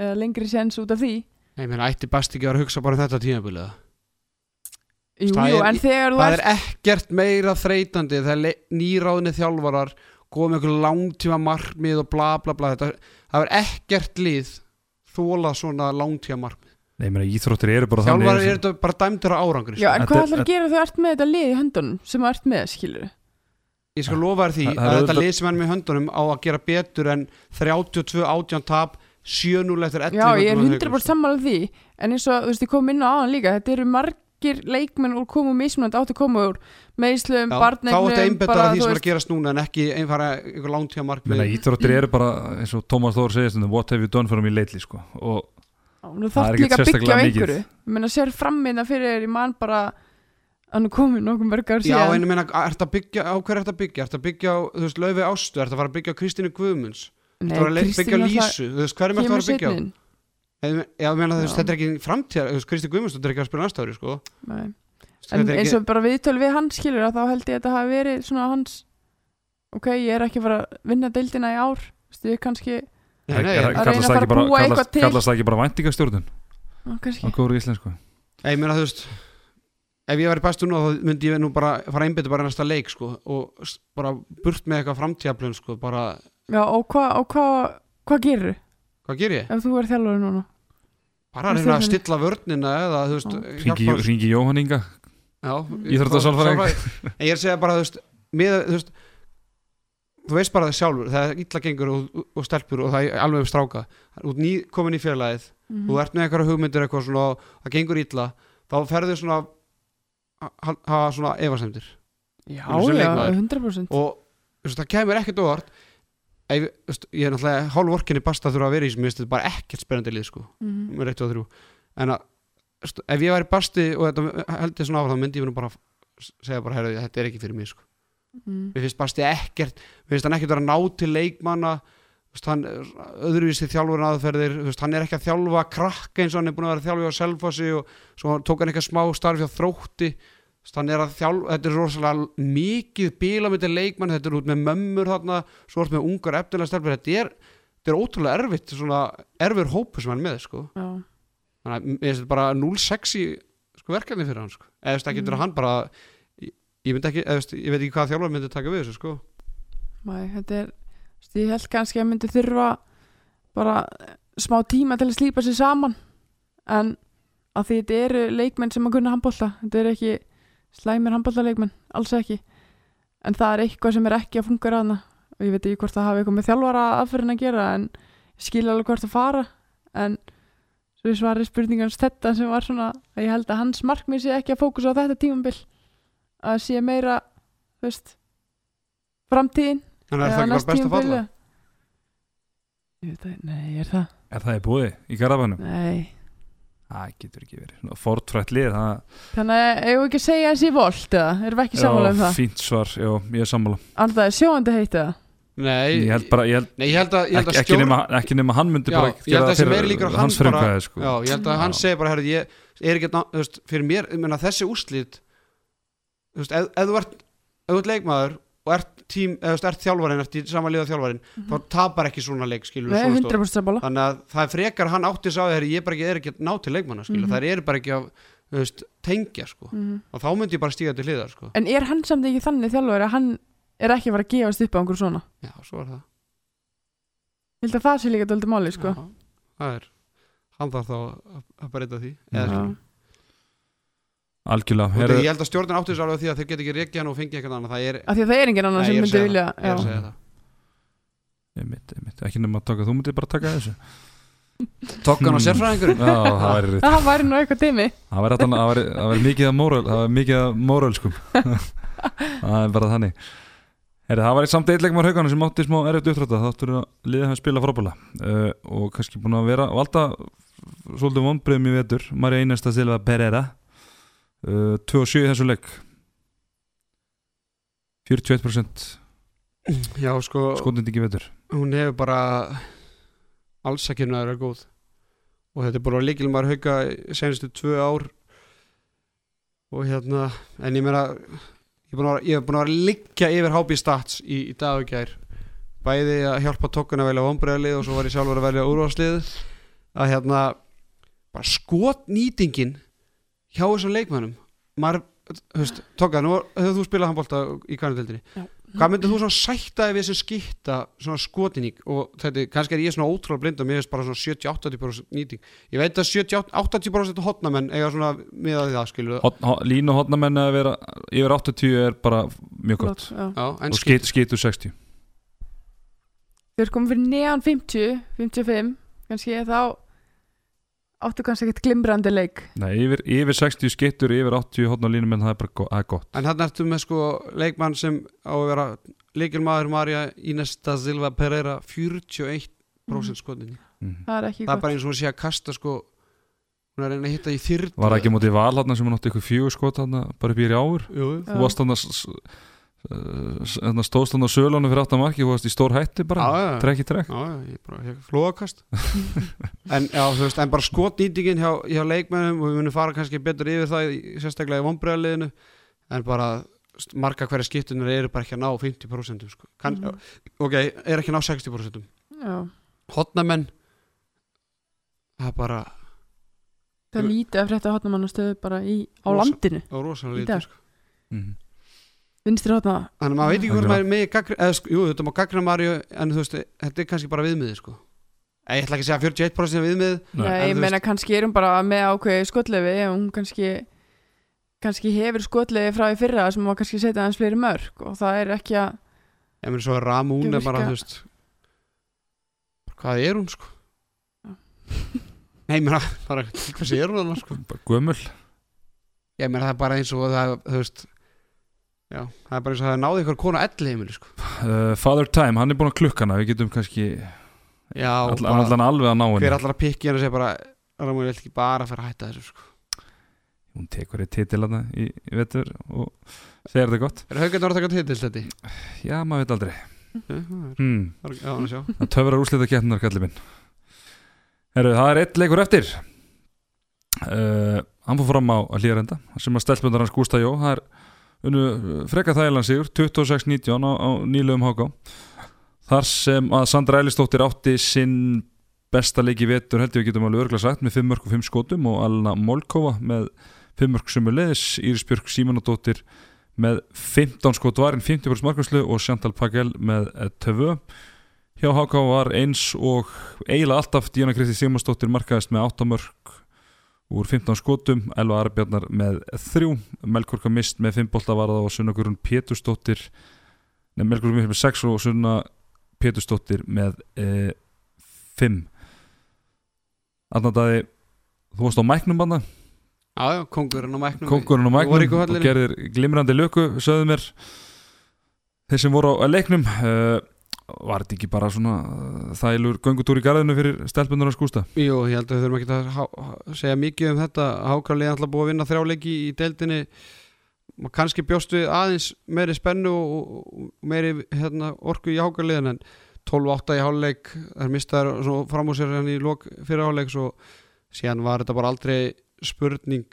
eða lengri sens út af því Ég meina, ætti best ekki að hugsa bara um þetta tímabilið Jú, Það jú, er- en þegar þú Það ert er ekkert meira þreytandi þegar nýráðinni þjálfarar góða með einhver langtíma markmið og bla bla bla. Þetta, það er ekkert lið þóla svona langtíma markmið Nei, ég meina, íþróttir eru bara Þjálfarar þannig er þetta bara dæmdur á árangri Já, sko. en Þetta hvað ætlar að gera þú ert með þetta lið í höndunum sem þú ert með, skilur Ég skal lofa þér því Það- það að er þetta auðvitað- lið sem er með höndunum á að gera betur en 32 átján tap 7-0 eftir 11 Já, ég er mínútur á 100% Haukum, sko. sammála því en eins og, þú veist, ég kom inn á aðan líka þetta eru margir leikmenn úr komu mismunandi áttu að koma úr meðslum, Já, barnegnum Þá ætti einbetta að því sem er að gerast núna en ekki einfara langtíma Meina, markmið íþróttir eru bara, eins og Tómas Þór segist what have you done for me lately sko. og Það er ekkert sérstaklega mikið. Ég meina, sér frammeina fyrir þér, ég man bara hann er komin nokkuð mörg ár Já, síðan en ég meina, ert að byggja á hverju ert að byggja? Ert að byggja á, þú veist, Laufi Ástu, ert að fara að byggja á Kristínu Guðmunds Nei, að fara að byggja Lísu, þú veist, hverjum ert að kemur fara að byggja á? ég meina, þú veist, Já. þetta er ekki framtíðar, þú veist, Kristi Guðmunds, þetta er ekki að spila næsta ári, sko Nei. En er eins ekki, og bara viðtöl við hans skilur að þá held ég að þetta hafi verið svona hans ok, ég er ekki að fara að vinna deildina í ár Þú veist, ég er kannski, nei, nei, Er- ég, að reyna að það fara ekki bara- að búa kallast- eitthvað til. kallast það ekki bara væntingastjórnun kannski. á góður íslensku ég meina, þú veist Ef ég væri bestur nú, þá myndi ég nú bara fara einbytta bara næsta leik, sko og bara burt með eitthvað framtíðaplun, sko bara, Já, og hvað hva, hva gerir hvað ger ég? ef þú er þjálfur núna? Bara að reyna að stilla vörnina eða, þú veist. Ringi, hjálpa- ringi Jóhann Inga Já, Íþróttasálfræðing. sálfræðing. En ég er að segja bara, þú veist, með, þú veist þú veist bara það sjálfur það er illa gengur og, og stelpur og það er alveg um stráka út ný, komin í félagið Mhm. þú ert með eitthvað hugmyndir eitthvað svona og það gengur illa þá ferður svona að hafa svona efasemdir Já, já, leikmaður. 100% og þú veist, það kemur ekkert óvart Veist, ég er náttúrulega hálfvorkinni basta að þurfa að vera í sem mér finnst þetta bara ekkert spennandi lið sko. Nummer 1 og 3 en að, veist, ef ég væri basti og þetta held ég svona á þá myndi ég nú bara segja bara, herru, þetta er ekki fyrir mig sko. Mhm. mér finnst Basti ekkert mér finnst hann ekkert vera að ná til leikmanna. Veist, hann er öðruvísi þjálfur aðferðir veist, hann er ekki að þjálfa krakka eins og hann er búin að vera að þjálfa á Selfossi og svo tók hann eitthvað smá starfi á þrótti Veist, hann er að þjálfa, þetta er rosalega mikið bílamiti leikmann, þetta er út með mömmur þarna, svo ert með ungar eftirlega stelpur, þetta er, þetta er ótrúlega erfitt svona erfur hópu sem hann með sko. Þannig að finnst þetta bara 0-6 í sko, verkefni fyrir hann sko. eða veist, ekki Mm. hann bara ég, ég ekki, eða, þú veist, ég veit ekki hvað þjálfur myndi taka við þessu sko. Nei, þetta er veist, ég held kannski að myndi þurfa bara smá tíma til að slípa sér saman en að því þetta eru leikmenn sem að kunna handbólta þetta eru ekki slæmir handbóltaleikmenn alls ekki. En það er eitthvað sem er ekki að funka ræðna og ég veit ekki hvort það hafi eitthvað með þjálfara aðferðin að gera en ég skil alveg hvort að fara. En svo ég svari spurningans þetta sem var svona að ég held að hans markmið sé ekki að fókusa á þetta tímambil að sé meira veist framtíðin en er það ekki bara best að falla? Ég veit það, nei, er það? Er það í búði í Garabænum? Nei Það getur ekki verið Svona Fortfrætt lið það, Þannig að ég ekki að segja þessi volt eða, erum við ekki sammála um það? Fínt svar, já, ég er sammála er sjóandi heitt eða? Nei, Ég held bara, ég held, nei, ég held að, ég held að ekki, ekki, stjórn- nema, ekki nema hann myndi Já, bara ég held að þessi meiri líkur á hann hans frumkvæði sko. Já, ég held að hann Já. segi bara, herrðu, ég er ekki ná- þú veist, fyrir mér, ég meina þessi úrslit þú veist, ef, ef þú ert ef þú ert leikmaður og ert tím, eða ert þjálfarinn, ert í sama liða þjálfarinn þá tapar ekki svona leik, skilur Nei, svona stór. 100% sammála þannig að það er frekar hann átti sá þegar ég bara ekki, er ekki að ná til leikmanna, skilur Mhm. þær eru bara ekki að, veist, tengja, sko Mhm. og þá myndi ég bara stíga til hliðar, sko En er hann samt ekki þannig þjálfur að hann er ekki að fara að gefast upp á einhver svona? Já, svo er það Ég held að það sé líka döldi máli, sko Já, það er, hann þarf þá að, að breyta því eða. Algjörlega. Og Heru, ég held að stjórnin átti þessu alveg því að þeir get ekki reikið hann og fengið eitthvað annað það er, Af því að það er engin annar Nei, sem ég að myndi vilja ég er að já. segja það. Einmitt, einmitt, Ekki nema að taka, þú myndir bara taka þessu. <laughs> Tokkan og Hmm. sérfræðingurinn? Já, það væri rétt. Það væri nú eitthvað tími Það væri, þarna- það væri, það væri mikið af móral Það væri mikið af móralskum <laughs> Það er bara þannig. Heri, Það væri samt eitthvað haugarna sem átti smá erfitt uppdrátta Þáttur að liða hann spila frábæla uh, Og kannski búin að vera Valda svolítið vonbreyðum í vetur. Marja Einasta Silva Pereira uh, 2 og 7 í þessu leik. 41% Já, sko, skotindingi vetur. hún hefur bara alls ekki að vera góð. Og þetta er bara líkilum að hauka senastu tvö ár. Og hérna en ég meina ég er búin að vera, er liggja yfir HB Stats í, í dag og gær. Bæði að hjálpa tokkun að velja vonbreiðalið og svo var ég sjálfur að velja úrvarslið að hérna bara skotnýtingin hjá þessum leikmannum maður, veist, Tóka, nú hefur þú spilað handbólta í kvænudeldinni Já. hvað myndir þú svona sættaði við sem skipta svona skotinník og þetta, kannski er ég svona ótrúlega blind og mér finnst bara svona 70-80% nýting. Ég veit að 70-80% hotnamenn eiga svona miðað við það skilur Hot, hot, línu hotnamenn að vera yfir 80 er bara mjög gott. Já. Já, en og skit, skitur 60 Þau eru komið fyrir neðan 50 55, kannski þá áttu kannski ekkert glimrandi leik? Nei, yfir, yfir 60 skittur yfir 80 hotna línu menn það er bara go- það er gott. En hann ertu með sko leikmann sem á að vera leikilmaður Marja Ines da Silva Pereira 41% mm. skotinni mm. Það er ekki það er gott. bara eins og hún sé að kasta sko hún er að reyna að hitta í þyrd Var ekki mótið val hann sem hann átti ykkur fjögur skot hann bara upp í áur Jú. Þú varst hann að stóðst hann á sölunum fyrir áttan marki þú varst í stór hætti bara, trekk í trekk Já, já, ég bara hef flóakast <laughs> en, en bara skotnýtingin hjá, hjá leikmennum og við munum fara kannski betur yfir það sérstaklega í vonbreiðaliðinu en bara marga hverja skiptunar eru bara ekki að ná 50% sko. Kann, Mhm. ok, er ekki að ná 60% Já, hotnamenn það er bara það er lítið að frétta hotnamannastöðu bara í, á Rosa. landinu á rosalega lítið sko. mm. Vinstri hotna þannig að maður veit ekki hvort maður er með gaggri, eða, sko, jú, þetta má gaggrina Mario en þú veist, þetta er kannski bara viðmiði sko. Eh, ég ætla ekki að segja 41% er viðmið Nei. Já, en ég þú meina kannski er hún bara með ákveði skotlefi og hún kannski kannski hefur skotlefi frá í fyrra sem var kannski að setja hans fleiri mörg og það er ekki að ég meina svo er Ramún er bara, Virka- þú veist hvað er hún sko Já. nei, ég meina, bara, hvað er hún annars sko bara gömul ég meina það er bara eins og það, þú veist já, það er bara eins og það náði ykkur kona elli heimili sko. Uh, Father Time, hann er búin að klukkana við getum kannski, já, all, bara, allan alveg að ná henni. hver allar að pikki hann og segja bara Ramún vil ekki bara fyrir að hætta þessu sko. Hún tekur eitt titil hann í, í vetur og segir þetta gott. Er haugarnar að taka til þetta? já, maður veit aldrei. Já, það töfrar úrslita keppnar kallið minn. Heru, það er eitt leikur eftir. Uh, hann fór fram á hlýjarenda sem að stelpundar hans Gústa Jó það er freka þægilan sigur 26-19 á, á nýlegum háká þar sem að Sandra Eilistóttir átti sinn besta leik í vetur held ég við getum alveg örgla sagt með 5 mörg og 5 skotum og Alna Molkova með 5 mörg sem er leiðis Íris Björk Símonadóttir með 15 skot varinn 50% markværslu og Chantal Pagel með 2 hjá HK var eins og eiginlega alltaf Díana Kristi Sigmarsdóttir markaðist með 8 mörg úr 15 skotum, Elva Arbjarnar með 3, Melkorka Mist með 5 bolta varða og Sunna Gurun Pétursdóttir Nei, Melkorka Mist með 6 og Sunna Pétursdóttir með e, 5 Annardaði þú varst á mæknum banna já, já, kongurinn á mæknum Kóngurinn á mæknum og gerðir glimrandi löku sögðu mér. Þeir sem voru á leiknum uh, var þetta ekki bara svona uh, þælur göngutúr í garðinu fyrir stelpunar að skústa? Jú, ég held að við þurfum ekki að há- segja mikið um þetta. Hákarlið er alltaf búið að vinna þrjáleiki í deildinni. Maður kannski bjóst við aðeins meiri spennu og, meiri hérna, orku í hákarliðin en 12-8 í háluleik þær mistaður fram úr sér hann í lok fyrir háluleik svo síðan var þetta bara aldrei spurning.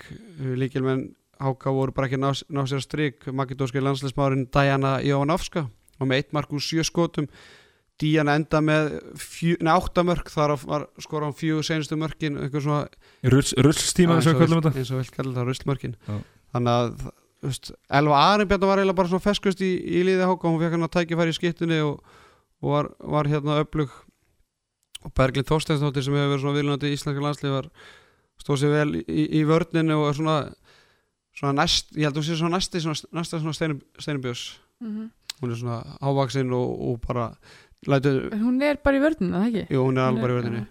Líkil menn Háka voru bara ekki ná, ná sér að strik. Makedóski landsleismárin Diana Jovanovska og með eitt mark úr sjö skotum. Díana enda með fjö, nei, átta mörk þar var skora hann fjögur senustu mörkin Rullstíma eins sem og vel kallar það ruslmörkin Já. þannig að veist, Elva Arinbjarnar var eiginlega bara svona feskust í, í liði háka hún fekk hann að tækifæri í skiptunni og, og var, var hérna öflug. Og Berglind Þorsteinsdóttir sem hefur verið svona viljandi í íslenska landslið var stóð sér vel í, í vörninu og er svona, svona næst, ég held að hún sé svona næsti svona, næsta svona steinubjós Mhm. Hún er svona ávaksinn og, og bara lætur, En hún er bara í vörnina, það ekki? jú hún er alveg bara í vörninu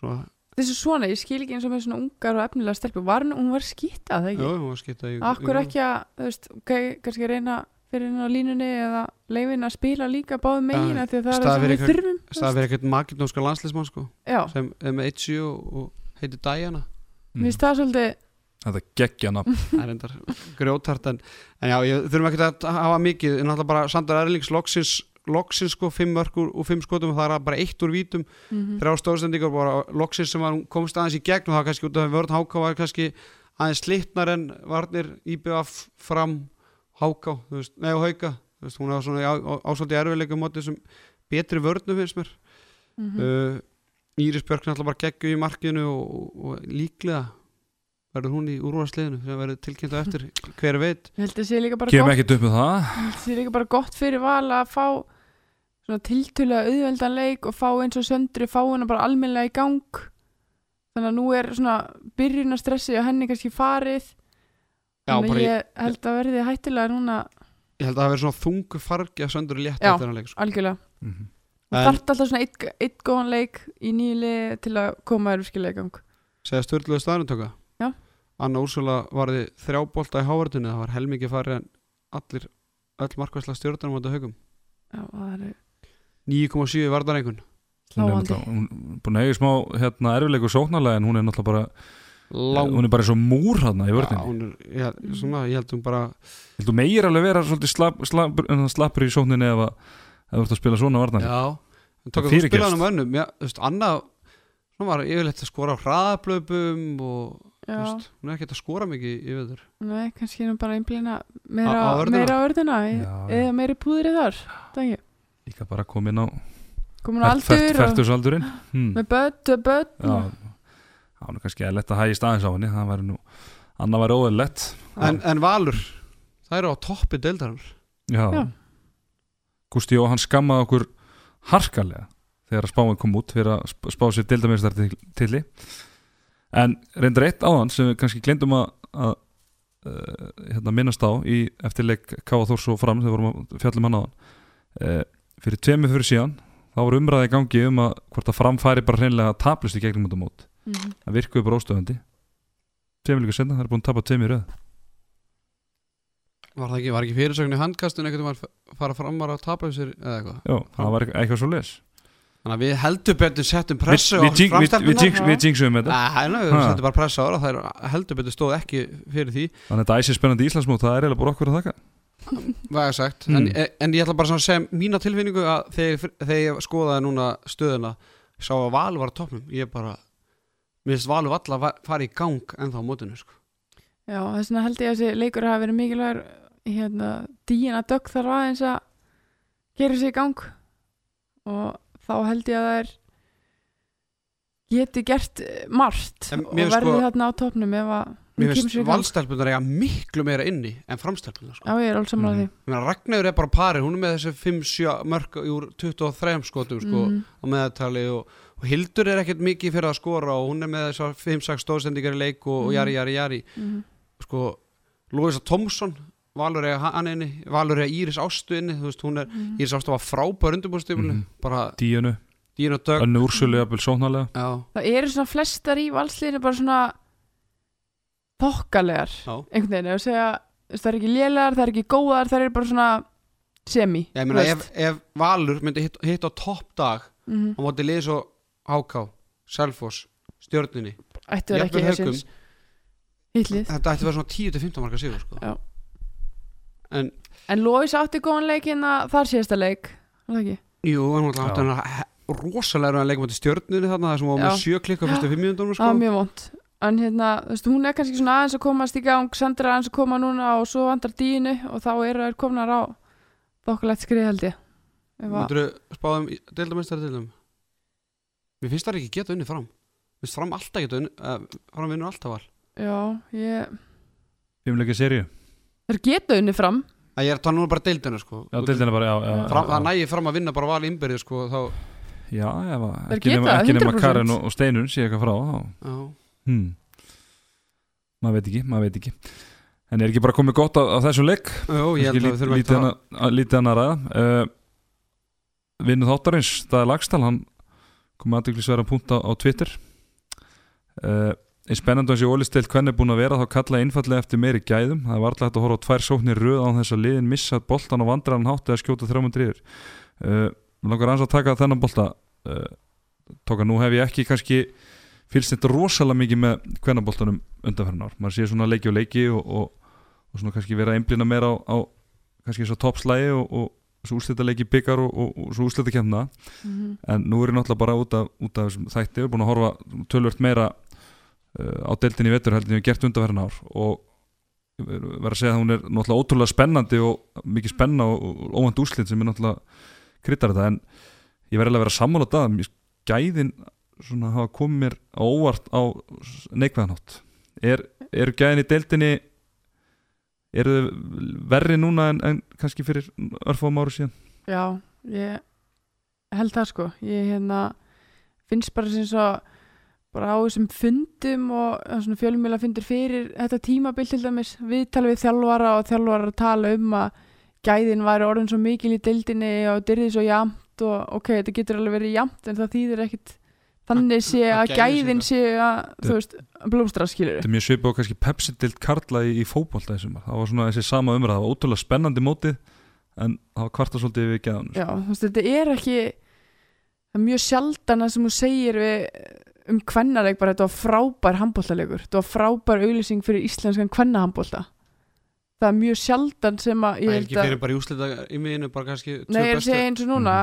svona, Þessu svona, ég skil ekki eins og með svona ungar og efnilega stelpu var hún, hún var skýta, það jú, ekki? hún var skipta í Akkur ekki að, þú veist, ok, kannski reyna fyrir henni á línunni eða leifin að spila líka báðum megin af því að það er það sem við þurfum staðið fyrir eitthvað makedónska landslismann sko sem er með 1-7 og, og heitir Diana. Mér finnst það svolítið Þetta geggja nafn. <laughs> Það er endar grjótart en, en já, ég þurfum ekki að hafa mikið. En alltaf bara Sandar Erlings loksins, loksins sko, 5 mörgur og 5 skotum og það er bara eitt úr vítum, mm þrjá stóðsendingar bara loksins sem var, komst aðeins í gegn og það var kannski út af að vörn Háká var kannski aðeins slitnar en varnir IBF fram Háká, þú veist, nei og Hauka. Þú veist, hún var svona ásvöldi erfiðleikum mótið sem betri vörnum finnst mér. Mhm. uh, Íris Björk náttúrulega bara geggju í markinu og, og líklega verður hún í úrvarsliðinu sem verður tilkynnt á eftir? Hver veit? Kem ekkert upp með það. Ég held að sé líka bara gott fyrir val að fá svona tiltölulega auðveldan leik og fá eins og söndri fá hennar bara almennilega í gang. Þannig að nú er svona byrjun að stressi og henni kannski farið. Já, þannig bara að ég, held að verði hættilega núna. Ég held að það verður svona þungu fargi að söndur létt eftir hann leik sko. algjörlega. Mhm. og En- þarf alltaf svona eitt, eitt góðan leik í nýli til að koma þér virkilega í gang. Segja störluðu staðnumtöka. Anna Úrsula varði þrjá bolta í hávörðinu það var helmingi farið en allir öll markvæsla stjórnarnum á þetta haugum. Já, það er 9,7 varðar einhvern hún er hún búin að eiga smá hérna, erfileikur sóknarlega en hún er náttúrulega bara Lang, hún er bara svo múr hérna í Já, vörðinni hún er, já, svona, ég held hún bara meir alveg vera svolítið slapp, slapp, slappur í sókninni ef að ef þú ert að spila svona varnar Já, hún tók að þú fyrirgefst. spila hann um önnum. Já, þú veist, Anna Hún var yfirleitt að skora á hraðablöpum og hún er ekkert að skora mikið í veður. Nei, kannski hún bara einblina meira á örðina Já, eða meiri púðri þar það ekki, líka bara komin á komin á aldur og færtusaldurinn hmm. með börn, það var kannski að hægist aðeins á henni það væri nú, annað væri óeðlett en, en Valur, það eru á toppi deildarar Já, Já. Gústi og hann skammaði okkur harkalega þegar að spáin kom út fyrir að sp- spá sér deildamestar tilli en reyndar eitt áðan sem við kannski glendum að, að uh, hérna, minnast á í eftirleik Káa Þórs og fram þegar vorum að fjallum hann áðan. Uh, fyrir tvemi fyrir síðan þá var umræði í gangi um að hvort að framfæri bara hreinlega taplust í gegnum út á mót. Mhm. það virkuði bara óstöðandi. Tvemi líka senna, það er búin að tapa tvemi í röð. Var það ekki, var ekki fyrirsögn í handkastun einhvern veginn að fara fram að tapa sér eða eitthvað? Já, það var eitthvað svo les Þannig að við heldur betur settum pressu á við jinx- við- við jinxum þetta. Nei, nei, við settum bara pressu á það Það er heldur betur stóð ekki fyrir því. Þannig að þetta æsir spennandi Íslandsmót, það er eiginlega bara okkur að þakka. Hvað er sagt. Hmm. en, en ég ætla bara að segja mína tilfinningu að þegar, þegar ég skoðaði núna stöðuna sá að Val var á toppnum. Ég bara, mér finnst Valu valla að fara í gang ennþá á mótinu sko. Já, þess vegna held ég að þessi leikur hafi verið mikilvægur hérna, Þá held ég að það er geti gert eh, margt og verði sko- þarna á topnum ef að mér finnst valstelpunar eiga miklu meira inni en framstelpunar sko. Já, ég er alls saman að því Mhm. Ragnar er bara pari, hún er með þessi 5-7 mörg úr 23 skotum sko, Mhm. á meðaltali og, og Hildur er ekkert mikið fyrir að skora og hún er með þessar 5-6 stóðsendingar í leik og, Mhm. jari, jari, jari Mhm. sko, Lóisa Tomsson Valur er hann inni, Valur er Íris Ástu inni, þú veist, hún er, Mhm. Íris Ástu var frábær undirbúrstifinu, Mhm. bara Díunu, og Dögg. Önnu úrsölu jafnvel sóknarlega. Já, Það eru svona flestar í valsliðinu bara svona þokkalegar já, einhvern veginn, að segja það er ekki lélegar, það er ekki góðar það er bara svona semi ég meina ef, ef Valur myndi hitt, hitt á topp dag Mhm. á móti liðs og Háká Selfoss, Stjörnunni. Ættu verið ekki þetta ætti að vera svona 10-15 marka sigur sko. Já. En En Lóis átti góðan leik hérna þar síðasta leik jú, hann var Já. alltaf hann rosalega að leika móti Stjörnunni þarna það sem var með Já. sjö klikka fyrstu fimm mínúndunum Það var sko. mjög vond En hérna, þú veist, hún er kannski svona aðeins að komast í gang Sandra er aðeins að koma núna og svo vandrar dínu og þá eru þær komnar á þokkulegt skrið held ég. Ef að- Myndirðu spáðum deildamestari deildum? Mér finnst það ekki geta unni fram. Mér finnst fram alltaf geta unni uh, Fram vinnur alltaf val. Já, ég Fimmleika serju Það geta unni fram. Ég er að tala núna bara deildina sko. Já, deildina bara, já, já, fram, já, Það nægir fram að vinna bara val innbyrði sko Þá, Já, ef að Þeir ekki nema, nema 100%. Karin og, og Steinun sé eitthvað frá þá. Já, hmm. Maður veit ekki, maður veit ekki. En er ekki bara komið gott á, á þessum leik? Jú, ég held að við þurfum lítið ekki hana, að lítið hana að ræða. Uh, Vinnu þáttarins Staði Lagstall, hann komið aðdeglisverða punkt á, á Twitter. Uh, Einn spennandi hans í ólistilt hvernig er búin að vera þá kalla einfallega eftir meiri gæðum. Það er varlega hægt að horfa á tvær sóknir röð á þess að liðin missa boltan og vandræðan hátt eða skjóta þrjámund ríður uh, langar hans að taka þennan bolta. Uh, tóka nú hef ég ekki kannski fylgst þetta rosalega mikið með hvernaboltanum undanferðin ár. Maður sé svona leiki og leiki og, og, og svona kannski vera einblina meira á, á kannski þess að toppslægi og, og svo úrslita leiki byggar og, og, og svo úrslita kemna Mhm. en nú er ég náttúrulega bara út af, út af þessum þætti, við erum búin að horfa tölvört meira á deildinni í vetur heldur en við gert undanferðin ár. Og ég verð að segja að hún er náttúrulega ótrúlega spennandi og mikið spenna og, óvænt úrslit sem er náttúrulega kryttar þetta. En ég verð alveg að vera sammála það mér finnst gæðin svona hafa komið mér á óvart á neikvæðanátt er, eru gæðin í deildinni eru þau verri núna en, en kannski fyrir örfum áru síðan? Já, ég held það sko. Ég hérna finnst bara sem svo bara á þessum fundum og fjölumjöla fundur fyrir þetta tímabil til dæmis við tala við þjálfara og þjálfara tala um að gæðin væri orðin svo mikil í deildinni og dyrði svo jamt og ok, þetta getur alveg verið jamt en það þýðir ekkit þannig sé Að- gæðin sé að þú veist, blómstra skilur Þetta er mjög svipað og kannski Pepsi-dild Karla í, í fótbolta þessum það var svona þessi sama umræða, það var ótrúlega spennandi mótið en það var kvarta svolítið við geðan Já, þú veist, þetta er ekki það er mjög sjaldan að sem þú segir við, um kvennarleik bara þetta var frábær handbóltalegur þetta var frábær auglýsing fyrir íslenskan kvennahandbólta það er mjög sjaldan sem að Það ég er ekki fyrir bara í úslita í miðinu bara kannski tvö Nei, ég er að bestu. segja eins og núna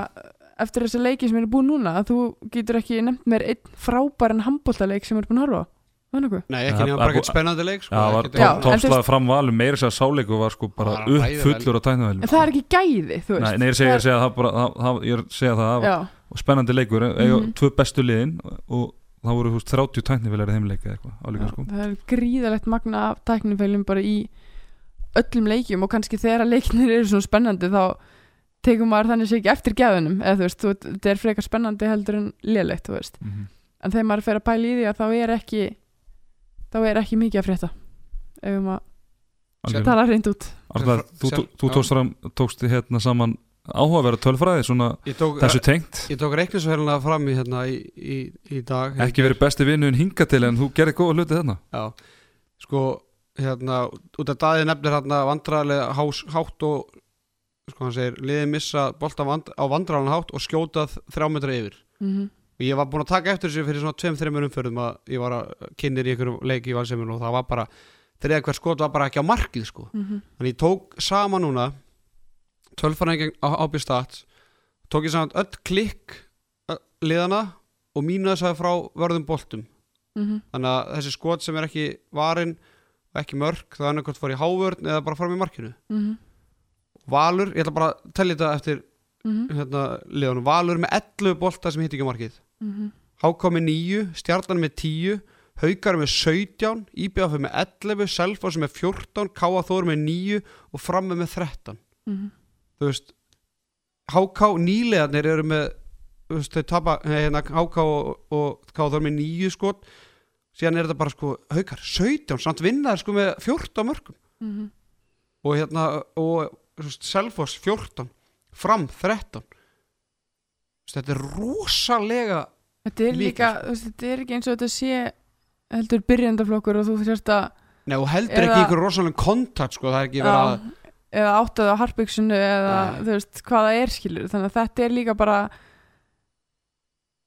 eftir þessa leiki sem er búin núna að þú getur ekki nefnt mér einn frábæran handbóltaleik sem er búin að horfa? Nei, Það- ekki nema það- bara eitthvað spennandi leik sko, Já, það toppslaga veist- fram valum meira sér að sáleiku var sko bara Það upp fullur á tæknavelum En það er ekki gæði, þú veist. Nei, nei, ég segja, það bara það, það, ég er að segja það, það Já, var spennandi leikur eiga Mhm. tvö bestu liðin og það voru þú veist, 30 tæknivelar í þeimleika eða eitthvað sko það er gríðalegt magna af tæknifeilum bara í öllum leikjum og kannski þegar að leiknir eru svona spennandi þá tekum maður þannig sé ekki eftir geðunum eða þú veist, þú, þetta er frekar spennandi heldur en lélegt, þú veist Mhm. en þegar maður fer að pæla í því að þá er ekki þá er ekki mikið að frétta ef maður tala reynd út Arnar, þú, þú, þú Já. tókst, fram, tókst hérna saman áhugaverða tölfræði svona tók, þessu tengt. ég tók reiknisverðina fram í, hérna, í, í, í dag. Ekki verið besti vinnuðin hinga til en þú gerir góða hluti þarna. Já, sko hérna, út af daði nefnir hérna vandræðilega hás, hátt og sko hann segir, liðið missa bolta vand, á vandræðilega hátt og skjótað þrjá metra yfir. Mm og ég var búinn að taka eftir þessu fyrir svona tveim, þreim umförðum að ég var að kynir í einhverjum leik í valseiminu og það var bara þriða hver skot var bara ekki á markið sko. -hmm. þannig ég tók sama núna tölfræðingin á ábyrð stat tók ég saman öll klikk liðana og mínuðsaði frá vörðum boltum Mm þannig að þessi skot sem er ekki varin og ekki mörg það er annarkvæmt fór í hávörn eða bara fram í markinu -hmm. Valur, ég ætla bara að tellja þetta eftir Mm hérna, liðanum, Valur með 11 bolta sem hitt ekki á markið -hmm. HK með 9, Stjarnan með 10 Haukar með 17 IBF með 11, Selfoss með 14 K.A. Þór með 9 og Framme með 13 Mhm. Þú veist HK nýlegarnir eru með þú veist, þau tapa, nei, hérna, HK og, og K.A. Þór með 9 skot síðan er þetta bara sko Haukar 17, samt vinnaður sko með 14 mörgum Mhm. og hérna og Selfoss 14 Fram 13 Þú veist, þetta er rosalega Þetta er Mikið, líka, sko. veist, þetta er ekki eins og þetta sé heldur byrjandaflokkur og þú sérst að Nei, og heldur Eða- ekki einhver rosalega kontakt sko, það er ekki verið að eða áttaði á harpyksunu eða Nei. þú veist hvað það er skilur þannig að þetta er líka bara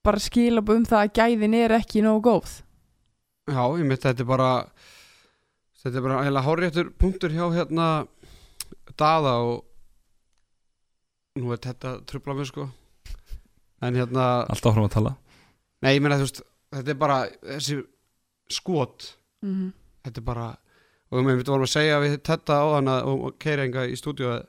bara skilab um það að gæðin er ekki nógu góð. Já, ég myndi þetta er bara þetta er bara heila háréttur punktur hjá hérna Daða og nú er þetta trubla mig sko. En hérna, Allt áfram að tala. Nei ég meina þú veist þetta er bara þessi skot. Mm -hmm. þetta er bara og við myndum vorum að segja við þetta á hana og, og keiringa í stúdíu að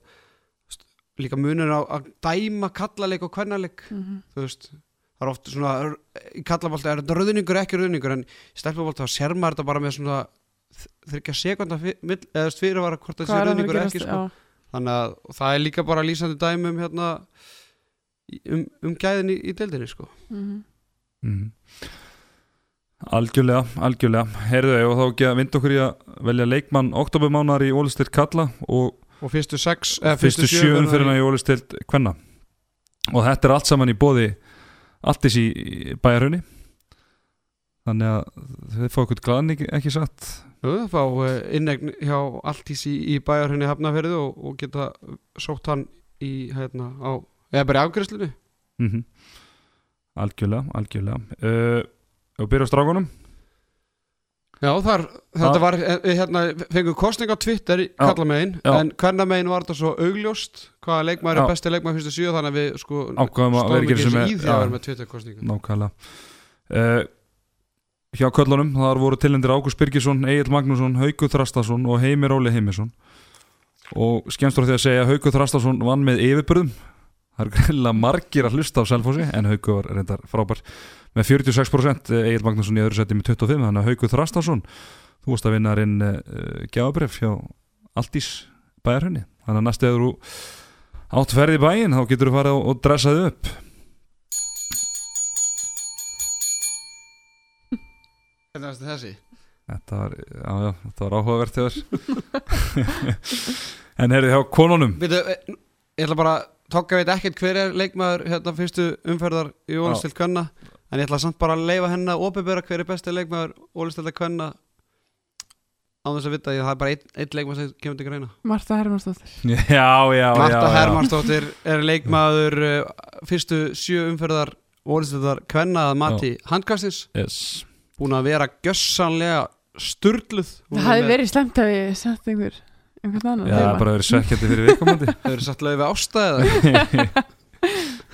líka munur á að dæma kallaleik og kvennaleik Mhm. þú veist það er oft svona, í kallabolta er þetta rauðningur ekki rauðningur en í stelpubolta þá sér maður þetta bara með svona þryggja sekunda eða þú veist, fyrirvara hvort það sé er rauðningur ekki sko. þannig að og það er líka bara lýsandi dæmi um hérna um, um gæðin í, í deildinni sko mhm. mm. Algjörlega, algjörlega. Heyrðu og þá ekki að vinda okkur í að velja leikmann oktobermánar í Ólistilt Kalla og og fyrstu sex eða fyrstu sjö sjöun fyrir hann í Ólistilt Kvenna. Og þetta er allt saman í bóði alltis í bæjarhraunni þannig að þið fá okkur glaðan ekki, ekki satt það fá eh, innegn hjá Altís í, í bæjarhenni hafnaferðu og, og geta sótt hann í hérna á, eða bara í afgræslinu mm Algjörlega, algjörlega. Uh, og byrja á strákunum? Já, þar, þetta var, eh, hérna, fengið kostning á Twitter í kallamegin, en hvernamegin var þetta svo augljóst, hvaða leikmaður er besti leikmaður fyrstu sjö, þannig að við sko stóðum ekki sem þessu í því að vera er með Twitter kostningu nákvæmlega. Uh, hjá köllunum þar voru tilendir Ágúst Birgisson, Egil Magnússon Haukur Þrastason og Heimir Óli Heimisson. Og skemmst frá því að segja að Haukur Þrastason vann með yfirbörðum Það er greinlega margir að hlusta á Selfossi en Hauku var reyndar frábær með 46% Egil Magnússon í öðru seti með 25 þannig að Hauku Þrastarsson þú varst að vinna inn uh, gjafabref hjá Aldís bæjarhönni þannig að næstu eður þú átt ferði í bæinn þá getur þú farið og, dressaði upp. Hvernig varst þessi? Þetta var, já, já, þetta var áhugavert <laughs> En heyrðu hjá konunum. Veitu, eh, ég ætla bara Tokka veit ekkert hver er leikmaður hérna fyrstu umferðar í Ólistild Kvenna en ég ætla samt bara að leifa henni að opibera hver er besti leikmaður Ólistild Kvenna á þess að vita að það er bara einn, einn leikmaður sem kemur til greina. Marta Hermannsdóttir. <laughs> Já, já, Marta já, já. Hermannsdóttir er leikmaður uh, fyrstu sjö umferðar Ólistildar Kvenna að mati handkastins yes. búin að vera gjössanlega sturgluð Hún Það hefði verið slemt að við sett einhver einhvern annan Já, það leikmann. bara verið svekkjandi fyrir viðkomandi. <laughs> Hefur verið satt lögði við ástæða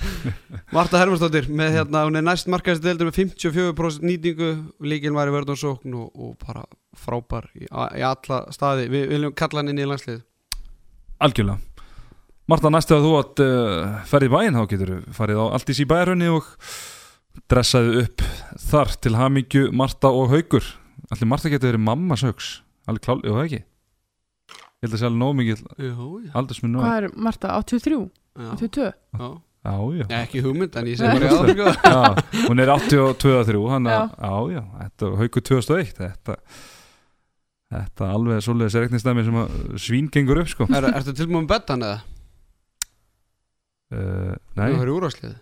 <laughs> Marta Hermansdóttir með hérna, hún er næst markaðist deildur með 54% nýtingu líkinn var í vörð og og, og bara frábær í, í alla staði, við viljum kalla hann inn í landslið Algjörlega Marta, næstu að þú átt uh, ferði í bæinn þá getur þú farið á allt í sí bæjarunni og dressaði upp þar til hamingju Marta og Haugur Allir Marta getur verið mamma sögs Allir klál, jú það ekki Ég held að sé alveg nóg mikið aldursminn nóg Hvað er Marta? 83? já, 82? já. Já, já Ekki hugmynd en ég segi bara já sko. <laughs> Já, hún er 82-3 hann að, Já. já, þetta er Haugur 2001 þetta, þetta alveg svoleiðis reiknistæmi sem að svín gengur upp sko er, Ertu tilbúin með bettan eða? uh, Nei Það er úrvarslið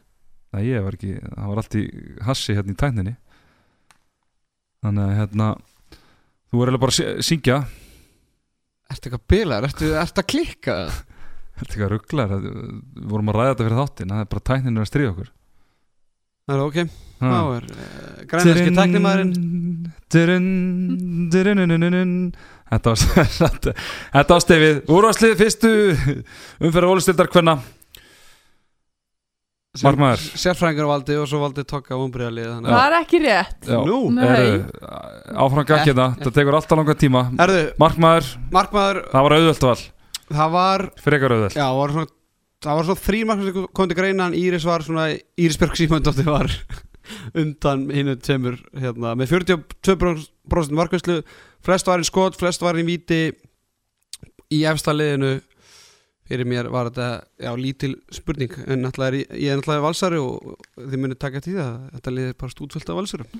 Nei, ég var ekki, það var allt í hassi hérna í tækninni Þannig að hérna Þú er alveg bara að sy- syngja Ertu eitthvað bilar? Ertu, ertu að klikka? Þetta er eitthvað rugglar Við vorum að ræða þetta fyrir þáttin Það er bara tækninni að stríða okkur. Það er ok, þá er dyrinn, dyrinn, dyrinn. Þetta var <laughs> þetta, þetta var stefið Úrvarslið fyrstu umferða ólistildar hvenna Markmaður. Sérfræðingur valdi og svo valdi tokka umbriðalið Það að er ekki rétt. Áfram gangið það. Það tekur alltaf langa tíma. Markmaður, markmaður það var auðvöld val Það var, Frekar auðvöld já, var svona Það var svona þrýr markmaður sem kom til greina en Íris var svona, Íris Björg Símöndóttir var <laughs> undan hinnu tveimur hérna, með 42% markvæslu flest var í skot, flest var í víti í efsta liðinu. Fyrir mér var þetta já, lítil spurning en náttúrulega er ég, er náttúrulega valsari og þið munið taka til það þetta liðið er bara stútfullt af valsurum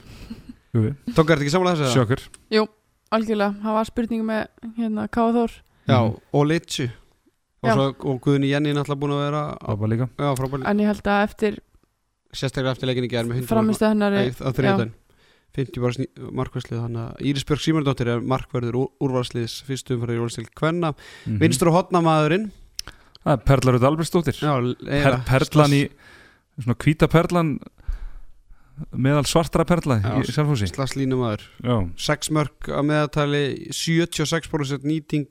Jú, Tók er þetta ekki samanlega þessu? eða? Sjokur Algjörlega, það var spurning með hérna Káa Þór Já, Mhm. og Litchi og, svo, og Guðni Jenny náttúrulega búin að vera var líka. Já, frábæli En ég held að eftir sérstaklega eftir leikinni gerð með 100 framistu hennar þriðdæn 50 bara markvæslið þannig að Íris Björg Símundóttir er markverður úr, úrvarsliðs fyrstu umfæri í Jólistil Kvenna. Mhm. vinstur og hotnamaðurinn Það er Perlarud Albertsdóttir. Já, per, Perlan í Svona hvíta perlan Meðal svartara perla Já, í línumæður. Já, 6 mörg að meðatali 76% nýting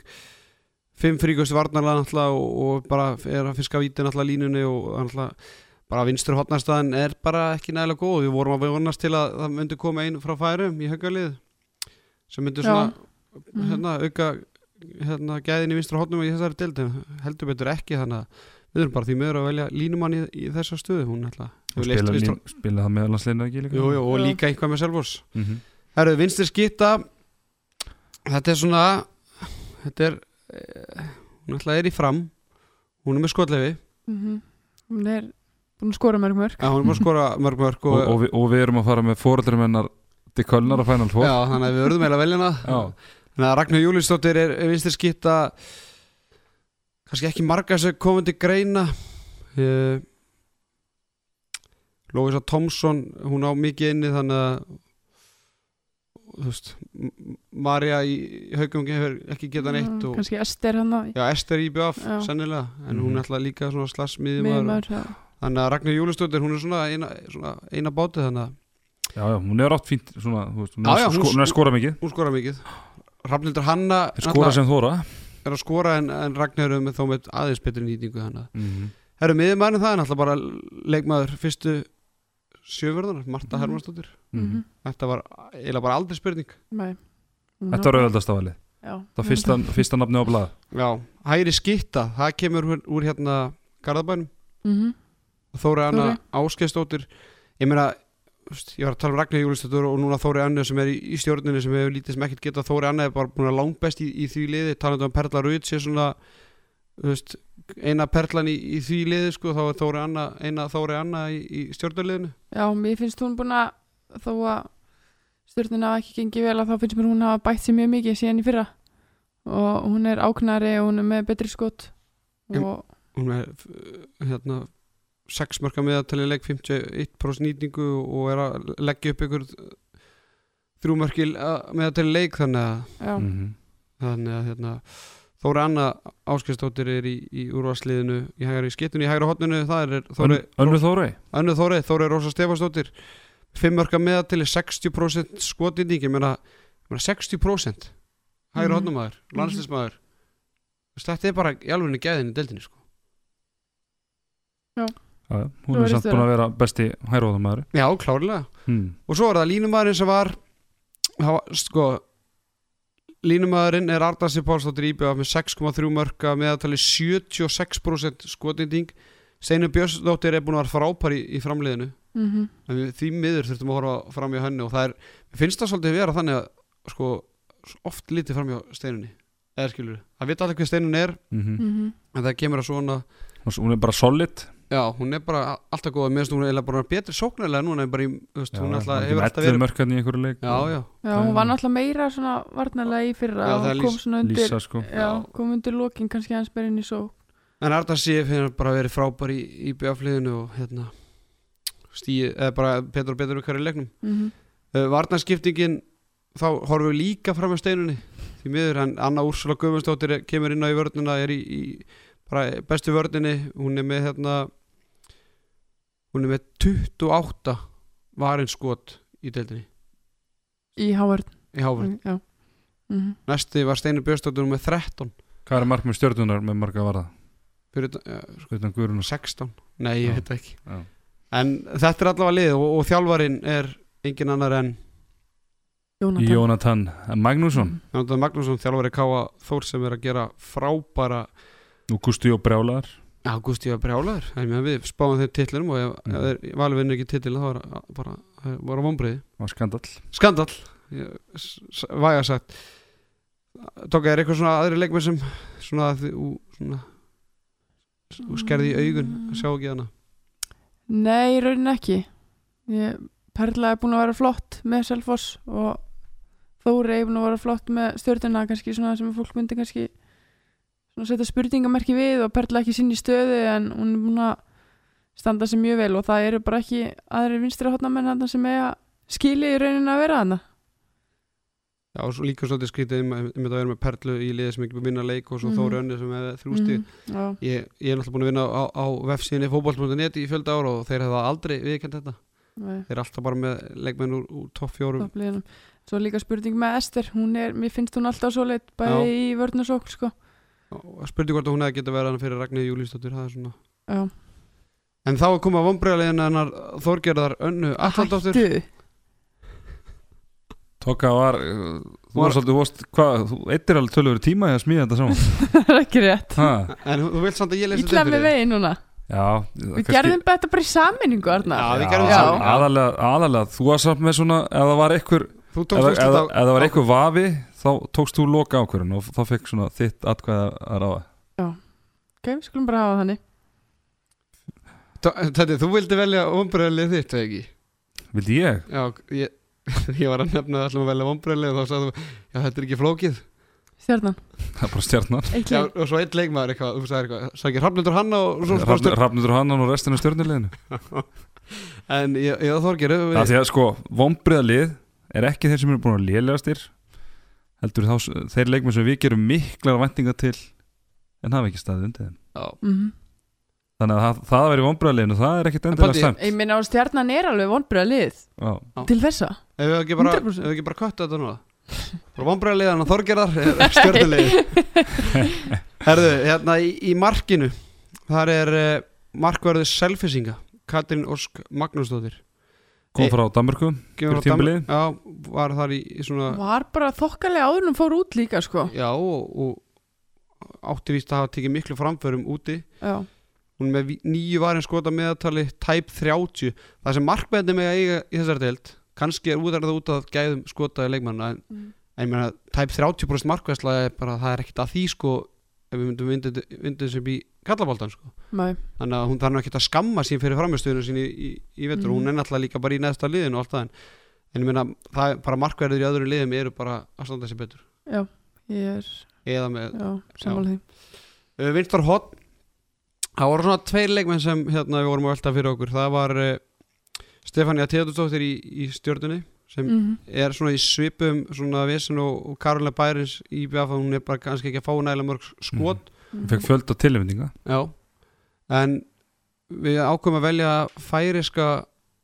5 fríkustu varnarlega náttúrulega og, og bara er að fiska víti náttúrulega línunni og náttúrulega bara vinstur hotnarstaðan er bara ekki nægilega góð. Við vorum að vonast til að það myndi koma einn frá færum í höggalið sem myndi svona Mhm. hérna, auka hérna, gæðin í vinstur hotnum í þessari deildin heldur betur ekki þannig að við erum bara því meður að velja línumann í, í þessa stöðu. Hún og spila, það meðalansleina ekki líka? Jú, jú, og Já. líka einhvað með Selvors mm -hmm. Herru, vinstir skitta Þetta er svona Þetta er Hún ætla er í fram. Hún er með skotlefi. Mhm. Hún er búin að skora mörg mörg Já, hún er búin að skora mörg mörg og, og, og, við, og við erum að fara með fóröldurum hennar til Kölnar Final Four. Já, þannig að við verðum eiginlega að velja hana. Já. Þannig að Ragnar Júliusdóttir er, er vinstir skitta kannski ekki marga sem komið til greina. Uh, Lóisa Tomsson hún á mikið inni þannig að þú veist Marja í, í haugum hefur ekki getað neitt og, Kannski Ester hann að Já, Ester í BF, sennilega en hún Mhm. er alltaf líka svona slagsmiðjumar miðjumar já. þannig að Ragnar Júliusdóttir hún er svona eina, svona eina bátið þannig að já, já, hún er átt fínt svona, þú veist, hún, Já, er, já, sko, hún- hún er skora mikið hún skora mikið Rafnildur Hanna Þeir skora sem þóra er að skora en, en Ragnar er með þó með aðeins betri nýtingu þannig að mm -hmm. Herru, miðjumæðin það er náttúrulega bara leikmaður fyrstu sjöförðunar, Marta Mhm. Hermansdóttir Mhm. Þetta var eiginlega bara aldrei spurning Nei. Hún Þetta var auðvöldast af alveg Já. Það var fyrsta, fyrsta nafni á blað Já, hæri skitta, það kemur úr, úr hérna Garðabænum mm Þóri Anna. Áskeistóttir ég meina, ég var að tala um Ragnar Júlistóttur og núna Þóri Anna sem er í, í stjórninni sem hefur lítið sem ekkert getað Þóri Anna er bara búin að langbest í, í því liði talandi um Perla Rauð sé svona veist, eina perlan í, í því liði sko, þá er Þóri Anna eina Þóri Anna í, í stjórnarliðinu. Já, mér finnst hún búin að þó að stjórnin hafa ekki gengið vel að þá finnst mér hún hafa bætt sér mjög mikið síðan í fyrra. Og hún er áknari og hún er með betri skot. Og hún er hérna 6 mörka meðatali leik 51% nýtingu og er að leggja upp ykkur þrjú mörki meðatali leik þannig að, já, Mhm. þannig að hérna, Þóri Anna Áskistóttir er í, í úrvarsliðinu í hægri skittunni í hægra hotninu það er Þóri, Önnu Þórei Önnu Þóri, Þóri Rósa Stefansdóttir 5 mörka meðatali 60% skotindík ég meina ég meina 60% hægri Mhm. hotnumæður, landslismæður þetta er bara í alveg gæðin í deildinni sko. Já, já. Hún er samt búin að vera besti hæróðumæður já, klárlega hmm. og svo er það línumæðurinn sem var, það var sko línumæðurinn er Arnasi Pálsdóttir íbjöða með 6,3 mörka meðatali 76% skotinding. Steinur Björnsdóttir er búin að vera frápar í, í framliðinu. Mm en við því miður þurftum að horfa fram í henni og það er, finnst það svolítið vera þannig að sko, oft lítið fram hjá Steinunni. Eða skilur, það vita allir hver Steinun er. Mm -hmm. en það kemur að svona Hún er bara solid já, hún er bara alltaf góð mér finnst hún er bara betri sóknarlega núna en bara í, veist, hún alltaf hefur alltaf 11 verið í leik já, já, Já, hún var náttúrulega meira svona varnarlega í fyrra Já, og kom svona undir Lísa sko já, Já. kom undir lokin kannski hans berinn í só En Arnar Sif hefur bara verið frábær í, í bjöfliðinu og hérna stíði, eða bara betur og betur um hverju leiknum. mm -hmm. Uh, Varnarskiptingin, þá horfum við líka fram með steinunni. Því miður, hann Anna Úrsula Guðmundsdóttir kemur inn á í vörnina, er í, í bara bestu vörninni, hún er með hérna, hún er með 28 varinn skot í deildinni, í Hávörn í hávörn. já. Mm Næsti var Steinur Björnsdóttir með 13, Hvað er markmið stjórnunar með marga varða? uh, Sko. Utan Guðrún og 16, nei ég veit ekki. Já. En þetta er allavega lið og, og þjálfarinn er engin annar en Jónatan. Jónatan Magnússon. Jónatan Magnússon þjálfari Káa Þór sem er að gera frábæra Nú Gusti og Brjálar Ágústi að brjálaður. En meðan við spáum þeim titlinum og ef, Mm. ef þeir valið vinnur ekki titlinu þá er það bara var vonbreiði var skandall. Skandal ég, s- s- væga sagt. Tók er eitthvað svona aðri leikmenn sem svona, þi- ú- svona s- skerði í augun? Að sjá ekki hana? Nei, í raunin ekki. Ég, Perla er búin að vera flott með Selfoss og Þóri er búin að vera flott með stjórnina kannski svona sem fólk myndi kannski svona setja spurningamerki við og Perla ekki sinni stöðu en hún er búin að standa sig mjög vel og það eru bara ekki aðri vinstri hotnamenn þarna sem er að skili í raunin að vera þarna. Já, og svo líka svolítið skrítið um, um að vera með Perlu í liði sem ekki að vinna leik og svo Mhm. Þóri Önni sem hefði þrjústi Mhm, já, ég, ég er náttúrulega búin að vinna á, á vefsíðinni fótboll.net í fjölda ára og þeir hefða aldrei viðkjönd þetta. Nei, þeir eru alltaf bara með leikmenn úr, úr topp fjórum. Svo líka spurning með Ester. Hún er, mér finnst hún alltaf svo leitt bæði í vörn og sók sko. Spurning hvort að hún hefði getað verið hann fyrir Ragnir Júlísdóttir það er svona. Já. en þá er komið að vonbreiðalegin hennar Þorgerðar Önnu Allandóttir Hættu. Tóka var, uh, þú Var- svolítið, þú eittir alveg tölur tíma í að smíða þetta saman. <laughs> Það er ekki rétt. Ha, en þú vilt samt að ég lesi Ítla með veginn núna. Já, Við gerðum þetta bara í við það aðalega, aðalega, þú var samt með svona ef það var ef það var einhver vafi þá tókst þú loka ákvörðun og þá fekk svona þitt atkvæða að ráða. Ok, við skulum bara hafa þannig. Þetta þú vildi velja vonbreiðalegið þitt eða ekki? Vildi ég? já, ég, <laughs> ég var að nefna að ætlum að velja vonbreiðalegið og þá sagði þú, já þetta er ekki flókið. Stjarnan, Það er bara stjarnar eitt já, og svo einn leikmaður eitthvað, þú sagði eitthvað sagði Hrafnildur Hanna og svo Rafn... Rafnundur Hannan og restinu stjörnuleginu <laughs> en ég, ég Þorger Það því að sko, vombriðalið er ekki þeir sem eru búin að lélegastir heldur þá, þeir leikmenn sem við gerum miklar væntinga til en hafa ekki staðið undir þeim. Já, mm Þannig að það, það að vera í vombriðaliðinu, það er ekkit endilega stemt Ég minna á stjarnan er alveg vonbröða lið Já, Til þessa? Ef við ekki bara, 100%. ef við ekki bara kötta þetta núna? Bara vonbreiðalegið hann Þorgerðar er stjörnulegið <laughs> herðu, hérna í, í markinu þar er uh, markverðið selfisinga Katrin Ósk Magnúsdóttir kom frá Danmörku Kemur Fyrir? Já, var þar í, í svona Var bara þokkalega áður en fór út líka sko Já, og, og átti víst að hafa tekið miklu framförum úti Já, hún með níu varin skota meðatali tæp 30 það sem markmenni með að eiga í þessari deild kannski er út af það út af gæðum skotaði leikmann en, mm. en ég meina tæp 30% markvæsla er bara það er ekkit að því sko ef við myndum vindið sem í kallaboltan sko. Nei, þannig að hún þarf nú ekkit að skamma sín fyrir framistöðunum sín í, í, í vetur, Mhm. hún er náttúrulega líka bara í neðsta liðinu og allt það en, en ég meina það er bara markverður í öðru liðum eru bara að standa sér betur. Já, ég er eða með já, sammála því. Uh, Vinstar Hot það voru svona tveir leikmenn sem hérna við vorum að velta fyrir okkur. Það var uh, Stefania Teodusdóttir í, í stjörnunni sem mm er svona í svipum svona vesen og, og Karolina Bærins í BF hún er bara kannski ekki að fá nægilega mörg skot. Mhm. Fekk fjölda tilvendinga já. En við ákveðum að velja færiska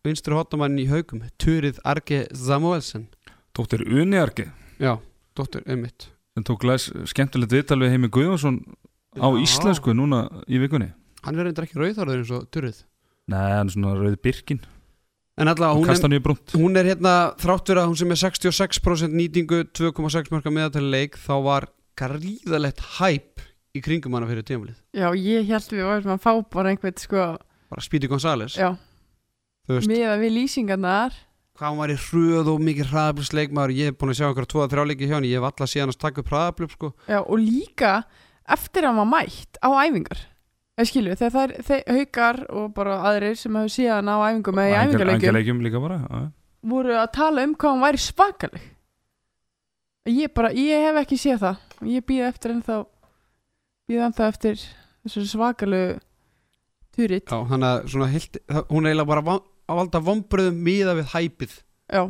vinstri hotamann í haugum Turið Arge Samuelsen Dóttir Uniarki já, dóttir, einmitt. Sem tók læs skemmtilegt viðtal við Heimi Guðjónsson á Já. íslensku núna í vikunni. Hann er reyndar ekki rauðarður eins og Turið Nei, hann er svona rauði birkin. En og hún hún er hérna þrátt fyrir að hún sem er 66% nýtingu 2,6 marka meðatæli leik þá var gríðalegt hæp í kringum hana fyrir tímaflið Já, ég held við varum að fá bara einhvern sko, bara Speedy Gonzales. Já, veist, miða við lýsingarnar. Hvað hann var í hröð og mikið hraðablupsleikmaður ég hef búin að sjá einhverja tvoða þrjáleiki hjá hann ég hef alltaf síðan að taka upp hraðablup sko. Já, og líka eftir að hann var mætt á æfingar. Eða skilju, þegar það er haukar og bara aðrir sem hefur síðan á æfingum eða í já. voru að tala um hvað hann væri svakaleg. Ég bara, ég hef ekki séð það. Ég býð eftir ennþá býð ennþá eftir þessu svakalegu turit Já, hann að svona heilt, hún er eiginlega bara va- að valda vombröðum miða við hæpið. Já,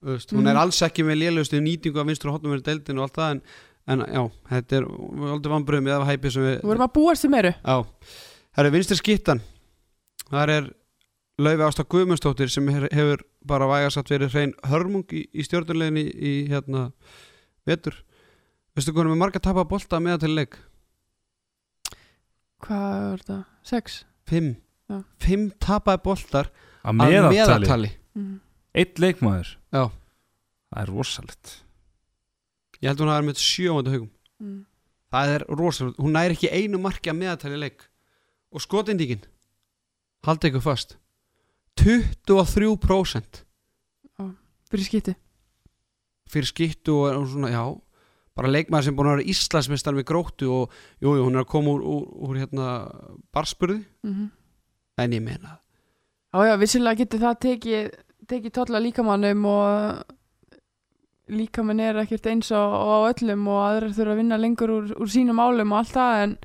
Þú veist, hún Mhm. er alls ekki með lélustu nýtingu af vinstur og hotnum verið deildin og allt það en, en já, þetta er valdi vombröðum miða við hæpið sem við við vorum að búast til meiru Já, það er vinstri skittan Það er Laufi Ásta Guðmundsdóttir sem her- hefur bara vægasatt verið hrein hörmung í, í stjórnuleginni í hérna vetur. Veistu er með marga tapa bolta með til leik? Hvað var það, sex? Fimm. Já. Fimm tapaði boltar Að meðatali, meðatali mm. Eitt leikmaður. Já. Það er rosalegt. Ég held hún að það er með sjóandi haugum. Mm. Það er rosalega, hún næri ekki einu marki að meðatali í leik. Og skotindíkin. Haldi ykkur fast. 23% fyrir skipti fyrir skittu og, og svona, já bara leikmaður sem búin að vera Íslandsmeistar með gróttu og jú, jú, hún er að koma úr, úr, úr hérna, barspurði mm en ég meina, já, já, vissilega getur það tekið tekið tolla líkamannum og líkamann er ekkert eins á, á öllum og aðrir þurfa að vinna lengur úr, úr sínum álum og allt það en,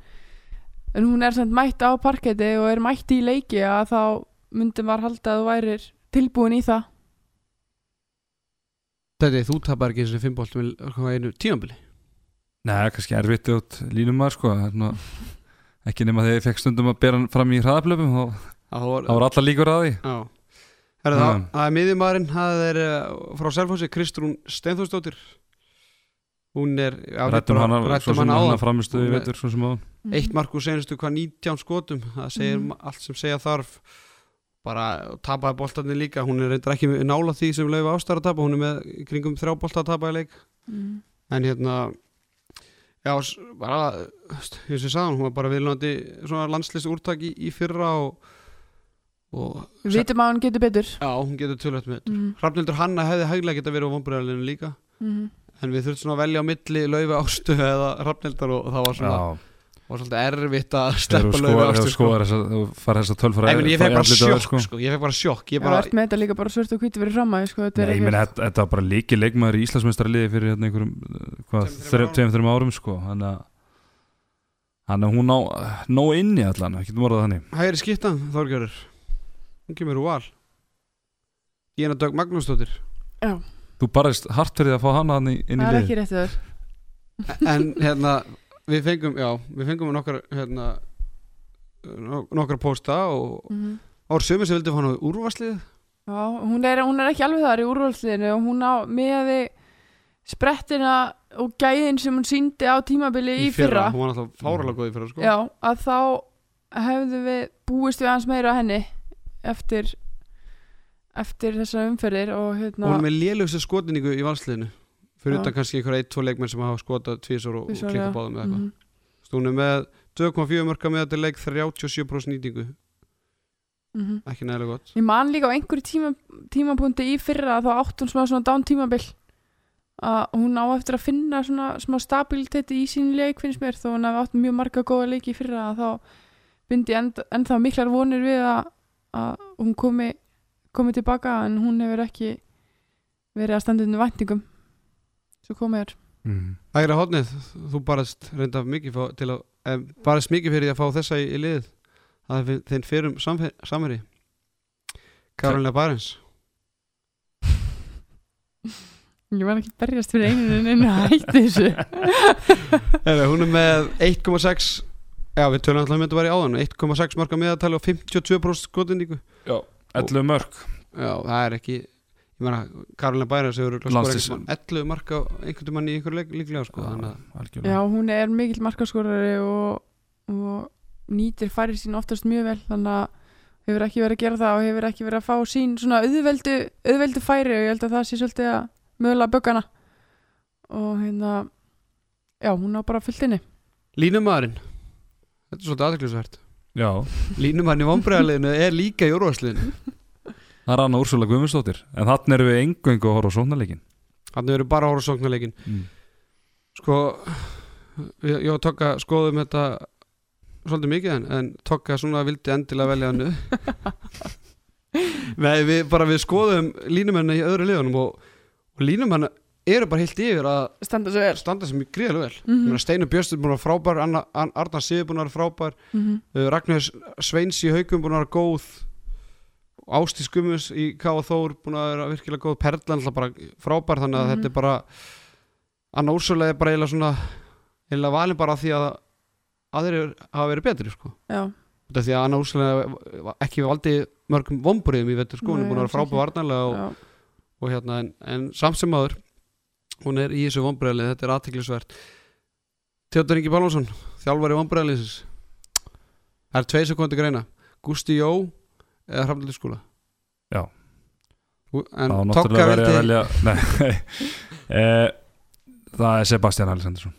en hún er samt mætt á parketti og er mætt í leiki að þá myndi maður halda að þú værir tilbúin í það þetta er þú tapar ekki þessi fimmboltum í einu tímambili Nei, kannski erfitt út línum maður sko er svona, ekki nema þegar ég fekk stundum að bera hann fram í hraðablöfum þá það var allar líkur að því. Það, Já. það er miðjumarinn, það er uh, frá Selfossi Kristrún Steinþórsdóttir. Hún er Rættum hana, hana hana áðan. framistu er- á eitt mark úr senustu hvað 19 skotum. Það segir Mhm. allt sem segja þarf bara tapaði boltarnir líka. Hún er reyndar ekki nála því sem löfu ástar að tapa. Hún er með kringum þrjá bolta að tapa í leik. Mm. en hérna já, bara eins og ég sagði, hún var bara viðlunandi svona landslýst úrtak í, í fyrra og, og við vitum að hann getur betur. Já, hún getur tölvægt með mm. Hrafnildur Hanna hefði hæglega geta verið á vonbreðalinu líka. Mm. en við þurftum svona að velja á milli laufi ástu eða Hrafnildar og það var svona Já, var svolítið erfitt að sleppa skoðar ástu þegar þú að fara þess að tölfara ég fekk bara sjokk sko. ég fekk bara sjokk. Ég Ég var með þetta líka bara svört og hvíti verið fram að sko, þetta er Nei, ég meina, þetta, þetta var bara líki leikmaður í Íslandsmeistaraliði fyrir hérna einhverjum uh, hvað, Tveim, þremur árum. tveim, þreim árum sko. Þannig að að hún á nóg inni allan, ekki þú morðað þannig. Hægri skittan Þorgjörður hún kemur úr val. Díana Dögg Magnúsdóttir. Þú barðist hart fyrir að fá hana inn í er lið við fengum, já, við fengum nokkar hérna nok- nokkra pósta og mm. ár sömur sem vildi fá hann á úrvarslið Já, hún er, hún er ekki alveg þar í úrvalsliðinu og hún á með sprettina og gæðin sem hún síndi á tímabili í, fyrra, hún var alltaf fáralega góð í fyrra sko. Já, að þá hefðu við búist við hans meira henni eftir eftir þessar umferðir og hérna hún er með lélustu skotinningu í valsliðinu fyrir utan kannski einhverja eitt, tvo leikmenn sem hafa skotað tvísor og, og klikka báðum eða eitthvað. Mhm. er með 2,4 mörka með þetta leik 37% nýtingu. Mm ekki nægilega gott. Ég man líka á einhverju tíma, tímapunkti í fyrra þá átt hún smá svona dán tímabil að hún á eftir að finna svona smá stabiliteti í sín leik finnst mér þó hún hafi átt mjög marga góða leiki í fyrra að þá enda, ennþá miklar vonir við að, að hún komi, komi tilbaka en hún hefur ekki verið að standa undir væntingum svo komið er. Mm. Hægra hodnið, þú barast reynda mikið fá, til að, eh, barast mikið fyrir að fá þessa í, í liðið það er þinn fyrrum samveri Karolina Barens Ég var ekki að berjast fyrir einu en einu að hætti þessu. <laughs> Heru, hún er með 1,6 já við tölum alltaf um þetta var í áðan 1,6 marka meðatali og 52% skotindíku Já, 11 mörg já það er ekki ég meina Karolina einhvern mann 11 marka á einhvern mann í einhver leik líklega sko að Já, hún er mikill markaskorari og, og nýtir færi sín oftast mjög vel þannig að hefur ekki verið að gera það og hefur ekki verið að fá sín svona auðveldu, auðveldu færi og ég held að það sé svolítið að mögulega böggana. Og hérna já, hún á bara fullt inni. Línumæðurinn. Þetta er svolítið aðeinsvært Já, Línumæðurinn í vonbreiðarleginu er líka í úrvarsliðinu <laughs> það er Anna Úrsula Guðmundsdóttir En þannig erum við engungu að horfa á sóknarleikin hann eru bara að horfa á sóknarleikin mm. sko ég, ég og Tokka skoðum þetta svolítið mikið en, en Tokka svona vildi endilega velja hannu <laughs> Nei, við bara við skoðum línumenni í öðru liðunum og, og línumenni eru bara heilt yfir að standa svo vel standa sem gríðarlega vel mm mm. Steinu Björnstur búin að vera frábær Arnar Sigur búin að frábær -hmm. uh, Ragnar Sveins í haugum búin að góð Ástís Gummus í K.A. Þór búin að vera virkilega góð Perlan alltaf bara frábær þannig að Mhm. þetta er bara Anna Úrsula er bara eiginlega svona eiginlega valin bara því að aðrir hafa verið betri sko. Já, Þetta er því að var ekki valdi mörgum vombriðum í vetur sko. Hún Nei, er búin að vera frábær varnarlega og, já, og hérna en, en samt sem aður hún er í þessu vombriðalið þetta er aðtiklisvert Tjóttur Ingi Pálmarsson þjálfari vombriðaliðsins það er tvei sekundi greina. Gusti Jó eða Hrafnaldur skóla Já. en Það var Tokka vildi velja <laughs> Nei. Eh, Það er Sebastian Alessandarsson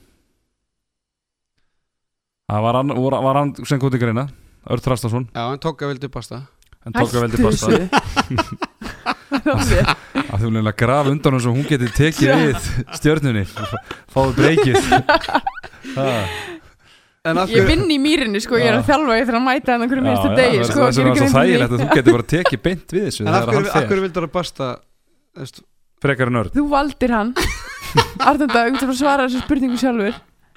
Það var hann, var, var hann sem kúti greina Örd Trastason já en Tokka vildi basta En Hættu basta þessu. að þú vilja grafa undan hún svo hún geti tekið við stjörnunni fáðu breykið. <laughs> Það- ég vinn í mýrinni sko, ég er að Já. þjálfa ég þarf að mæta hann okkur minnstu já, degi það sko, er svo gerir grein fyrir þægilegt að þú geti bara tekið beint við þessu en af þegar hverju, hann af fer. hverju vildi það basta frekar en örd þú valdir hann. <laughs> Arnanda, þú getur bara að svara þessu spurningu sjálfur.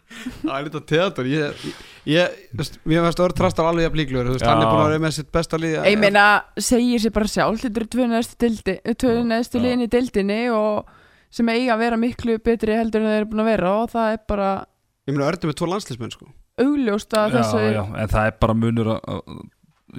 Það er lítið teater ég, ég, veist, mér veist Örd Trastar alveg jafn líklegur þú veist, hann er búin að vera með sitt besta lið ég meina, segir sér bara sjálf þetta eru tvö neðstu Já. liðin í deildinni og sem eiga að vera miklu betri heldur en þeir eru búin að vera og það er bara ég meina Örd er með tvo landslismenn sko augljóst að já, þessu já, en það er bara munur að, að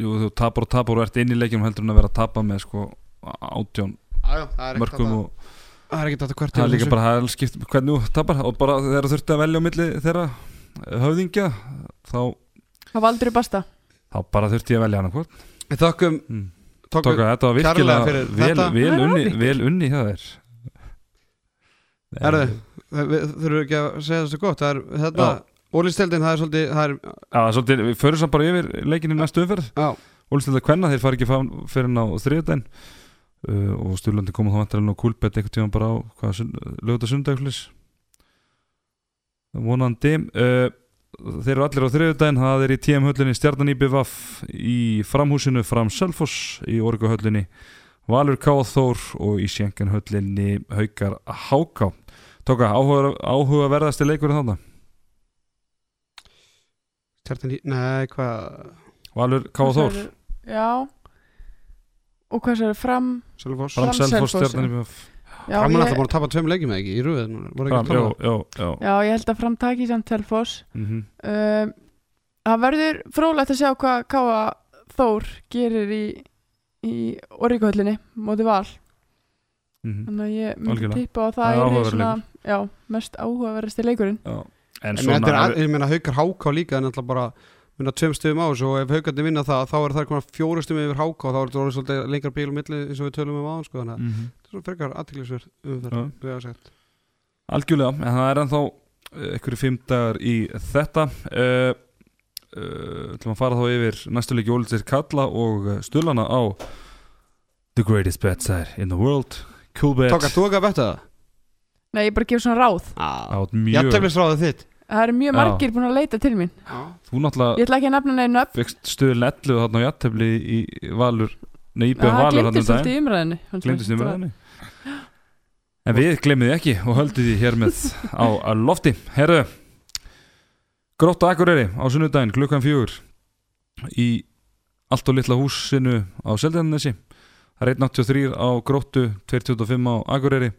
jú, þú tapar og tapar og ert inn í leikjum heldur en að vera að tapa með sko átjón Já, já, það er ekkert mörgum að- og það er ekki þetta hvert það er líka bara það er skipt hvernig þú tapar. Og bara þegar þú þurfti að velja á milli þeirra höfðingja þá, það valdur basta þá bara þurfti ég að velja hann Við þökkum mm. tókum, Tóka, þetta var virkilega vel, þetta. vel, Það er unni, vel unni hjá þér. Herðu, við við þurfum ekki að segja þessu gott. Það er þetta, Já. ólýsteldin það er svolítið það er, Já, svolítið, við förum samt bara yfir leikinni næstu umferð. Já, Ólstælda Kvenna, þeir fara ekki fyrir á þriðdæn uh, og Sturlandi koma þá vantarinn á kúlbett einhvern tíðan bara á lögða sundagflis vonandi. Uh, þeir eru allir á þriðdæn það er í TM höllinni Stjarnan IBVF í framhúsinu fram Selfoss í Orgu höllinni Valur Káþór og í Sjenkan höllinni Haukar Háká Tóka, áhuga, áhuga verðasti leikurinn þarna Stjartan í, nei, hvað? Valur Káþór já. Og hvað sér fram Selfoss. Fram Selfoss. Selfoss, IBVF já, Fram er alltaf búin að tapa tveim leikjum eða ekki? Í rúið Fram, já, já, já. Já, ég held að fram taki samt Telfoss mm um, það verður frólægt að sjá hvað Káa Þór gerir í, í Orrikvöllinni móti val. -hmm. þannig að ég myndi tippa að Það það er svona, já, mest áhugaverðasti leikurinn. Já, en En þetta er, svona að- ég meina haukar háká líka en alltaf bara minna tveim stöðum á þessu og ef haukarnir vinna það þá er það konar fjóru stöðum yfir háká þá er þetta orðið svolítið lengra bíl og milli eins og við tölum um áðan sko þannig að mm þetta er svo frekar um við hafa sagt. Algjörlega, en það er ennþá eh, einhverju fimm dagar í þetta. Uh, uh, ætlum að fara þá yfir næstu leiki Ólitsir Kalla og Stulana á The Greatest Bets in the World Cool Bet Tóka, þú ekki að betta það? Nei, ég bara gefur svona ráð. Það Já, var mjög jafntefnisráðið þitt Það eru mjög margir búin að leita til mín. Þú náttúrulega Ég ætla ekki að nefna neina upp fegst stöðu letlu þarna á jattefli í Valur. Nei, íbjöð Það Valur þarna um glemtist allt daginn. í umræðinni Glemtist um ræðinni En við glemum því ekki og höldum því hér með á, lofti. Herðu Grótt og Akureyri á sunnudaginn klukkan fjögur í allt og litla húsinu á Seldarnesi Það er 1.83 á Gróttu 2.25 á Akureyri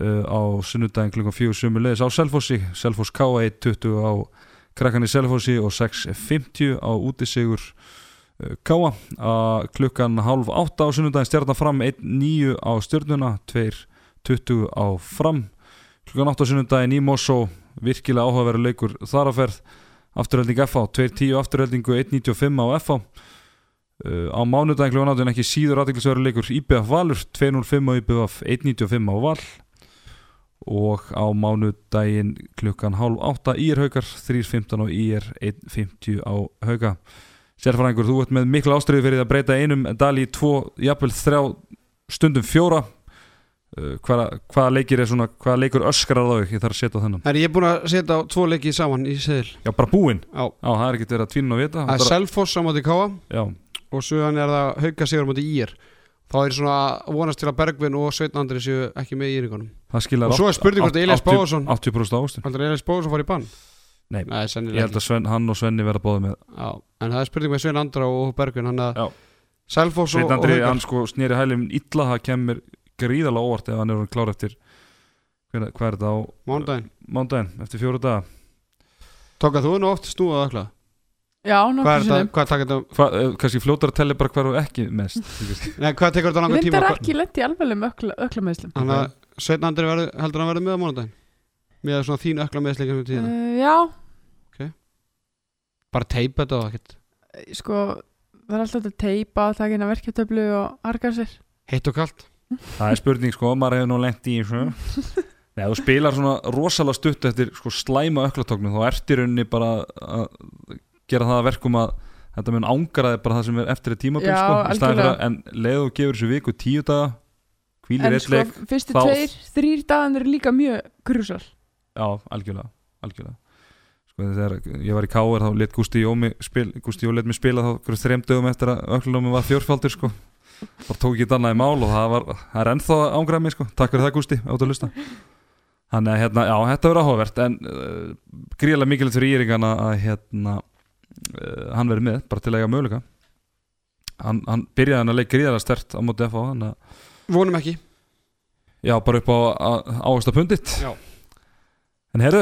uh, á sunnudaginn klukkan fjögur sumulegis á Selfossi. Selfoss K 1.20 á krakkan í Selfossi og 6.50 á útisigur uh, Káa að klukkan halv átta á sunnudaginn stjarnar fram 1.9 á stjörnuna 2.20 á fram. Klukkan átta á sunnudaginn í Mosó virkilega áhugaverður leikur þar að ferð. Afturhelding FH 2.10 afturheldingu 1.95 á FH uh, á mánudaginn klukkan átta en ekki síður aðeinsverður leikur IBF Valur 2.05 á IBF 1.95 á Val og á mánudaginn klukkan hálf átta IR Haukar 3.15 á IR 1.50 á Hauka. Sérfræðingur, þú ert með mikla ástriði fyrir að breyta einum dali í tvo, jafnvel þrjá stundum fjóra. Uh, hvaða, hvaða leikir er svona hvaða leikur öskrar á þau, ég þarf að setja á þennan. Herri, ég er búin að setja á tvo leiki saman í seðil. Já, bara búinn, Já, já, það er ekkert verið að tvínu að vita. Það er Selfoss á móti Káa Já, og svo hann er það Hauka sigur á móti Ír þá er svona vonast til að Bergvin og Sveitn Andri séu ekki með í skilar og svo er spurning hvort Elias Báðarsson 80% ávistun heldur Elias Báðarsson fór í bann? Nei, Nei Ég held að Sven, hann og Svenni verða bóðið með. Já, en það er spurning með Svein Andra og Bergvin hann að. Selfoss og, Sveit og Andri, Haukar hann sko snýri hælum illa það kemur gríðalega óvart ef hann er orðinn klár eftir er þetta á mándaginn, eftir fjóru daga. Tóka þú nú oft snúað ökla Já, Hvað er þetta, hvað þetta eh, kannski fljótar að telli bara hver og ekki mest. Nei, hvað tekur þetta langar tíma reyndar ekki lent í alvegum ökla meðslum Þannig að Sveitn Andri verður, heldur hann verður með á mánudaginn? Með svona þín ökla meðsleika um tíðina? Uh, Já, bara teipa þetta og ekkert? Sko Það er alltaf að teipa, taka inn að verkeftöflu og arga sér. Heitt og kalt? Það er spurning sko, maður hefur nú lent í þessu. <laughs> Nei, þú spilar svona rosalega stutt eftir sko, slæma öklatóknum þá ert í rauninni bara að gera það að verkum að þetta mun ángraði bara það sem er eftir sko, í staðinn fyrir algjörlega. að- en leiðu og gefur þessu viku tíu daga hvílir En eitt sko, leik fyrstu þá- tveir, þrýr dagan eru líka mjög krusal Já, algjörlega, algjörlega. Sko þegar ég var í Káar þá let Gústi Jómi spil, Gústi Jó let mig spila þá þrem dögum eftir að öllunum var fjórfaldur sko bara tók ég þetta annað í mál og það var það er ennþá ángrað mig sko, takk fyrir það Gústi átt að lusta þannig að hérna, já, þetta verður áhugavert en uh, gríðarlega mikilvægt fyrir Íringana að hérna hann verður með, bara til að eiga möguleika hann, hann byrjaði hann að leik gríðarlega stert á móti FH að vonum ekki Já, bara upp á áherslu pundit Já. En það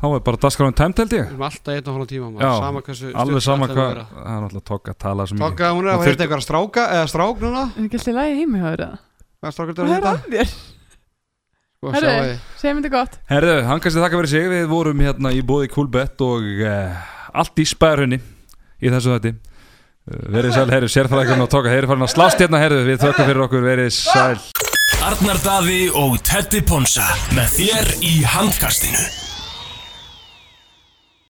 þá er bara dagskráin tæmt held ég við erum alltaf einn og hálfa tíma. Já, sama hversu Alveg sama hvað að vera. Það er náttúrulega tók að tala svo mikið Tóka, hún er að þurfti- heita eitthvað stráka eða strák núna Er ekki alltaf lægi heimi hjá þér eða? Hvað strákur Hvað þetta er að að þér? heita? Herðu. Segjum þetta gott Herðu, hann kannski þakka fyrir sig Við vorum hérna í bóði Coolbet og uh, allt í spærunni í þessu þetta uh, Verið sæl, herru, sérfræðingarinn og tóka Herru farin að slást hérna, herru, við þökkum fyrir okkur Verið sæl. Arnar Daði og Teddy Ponsa með þér í handkastinu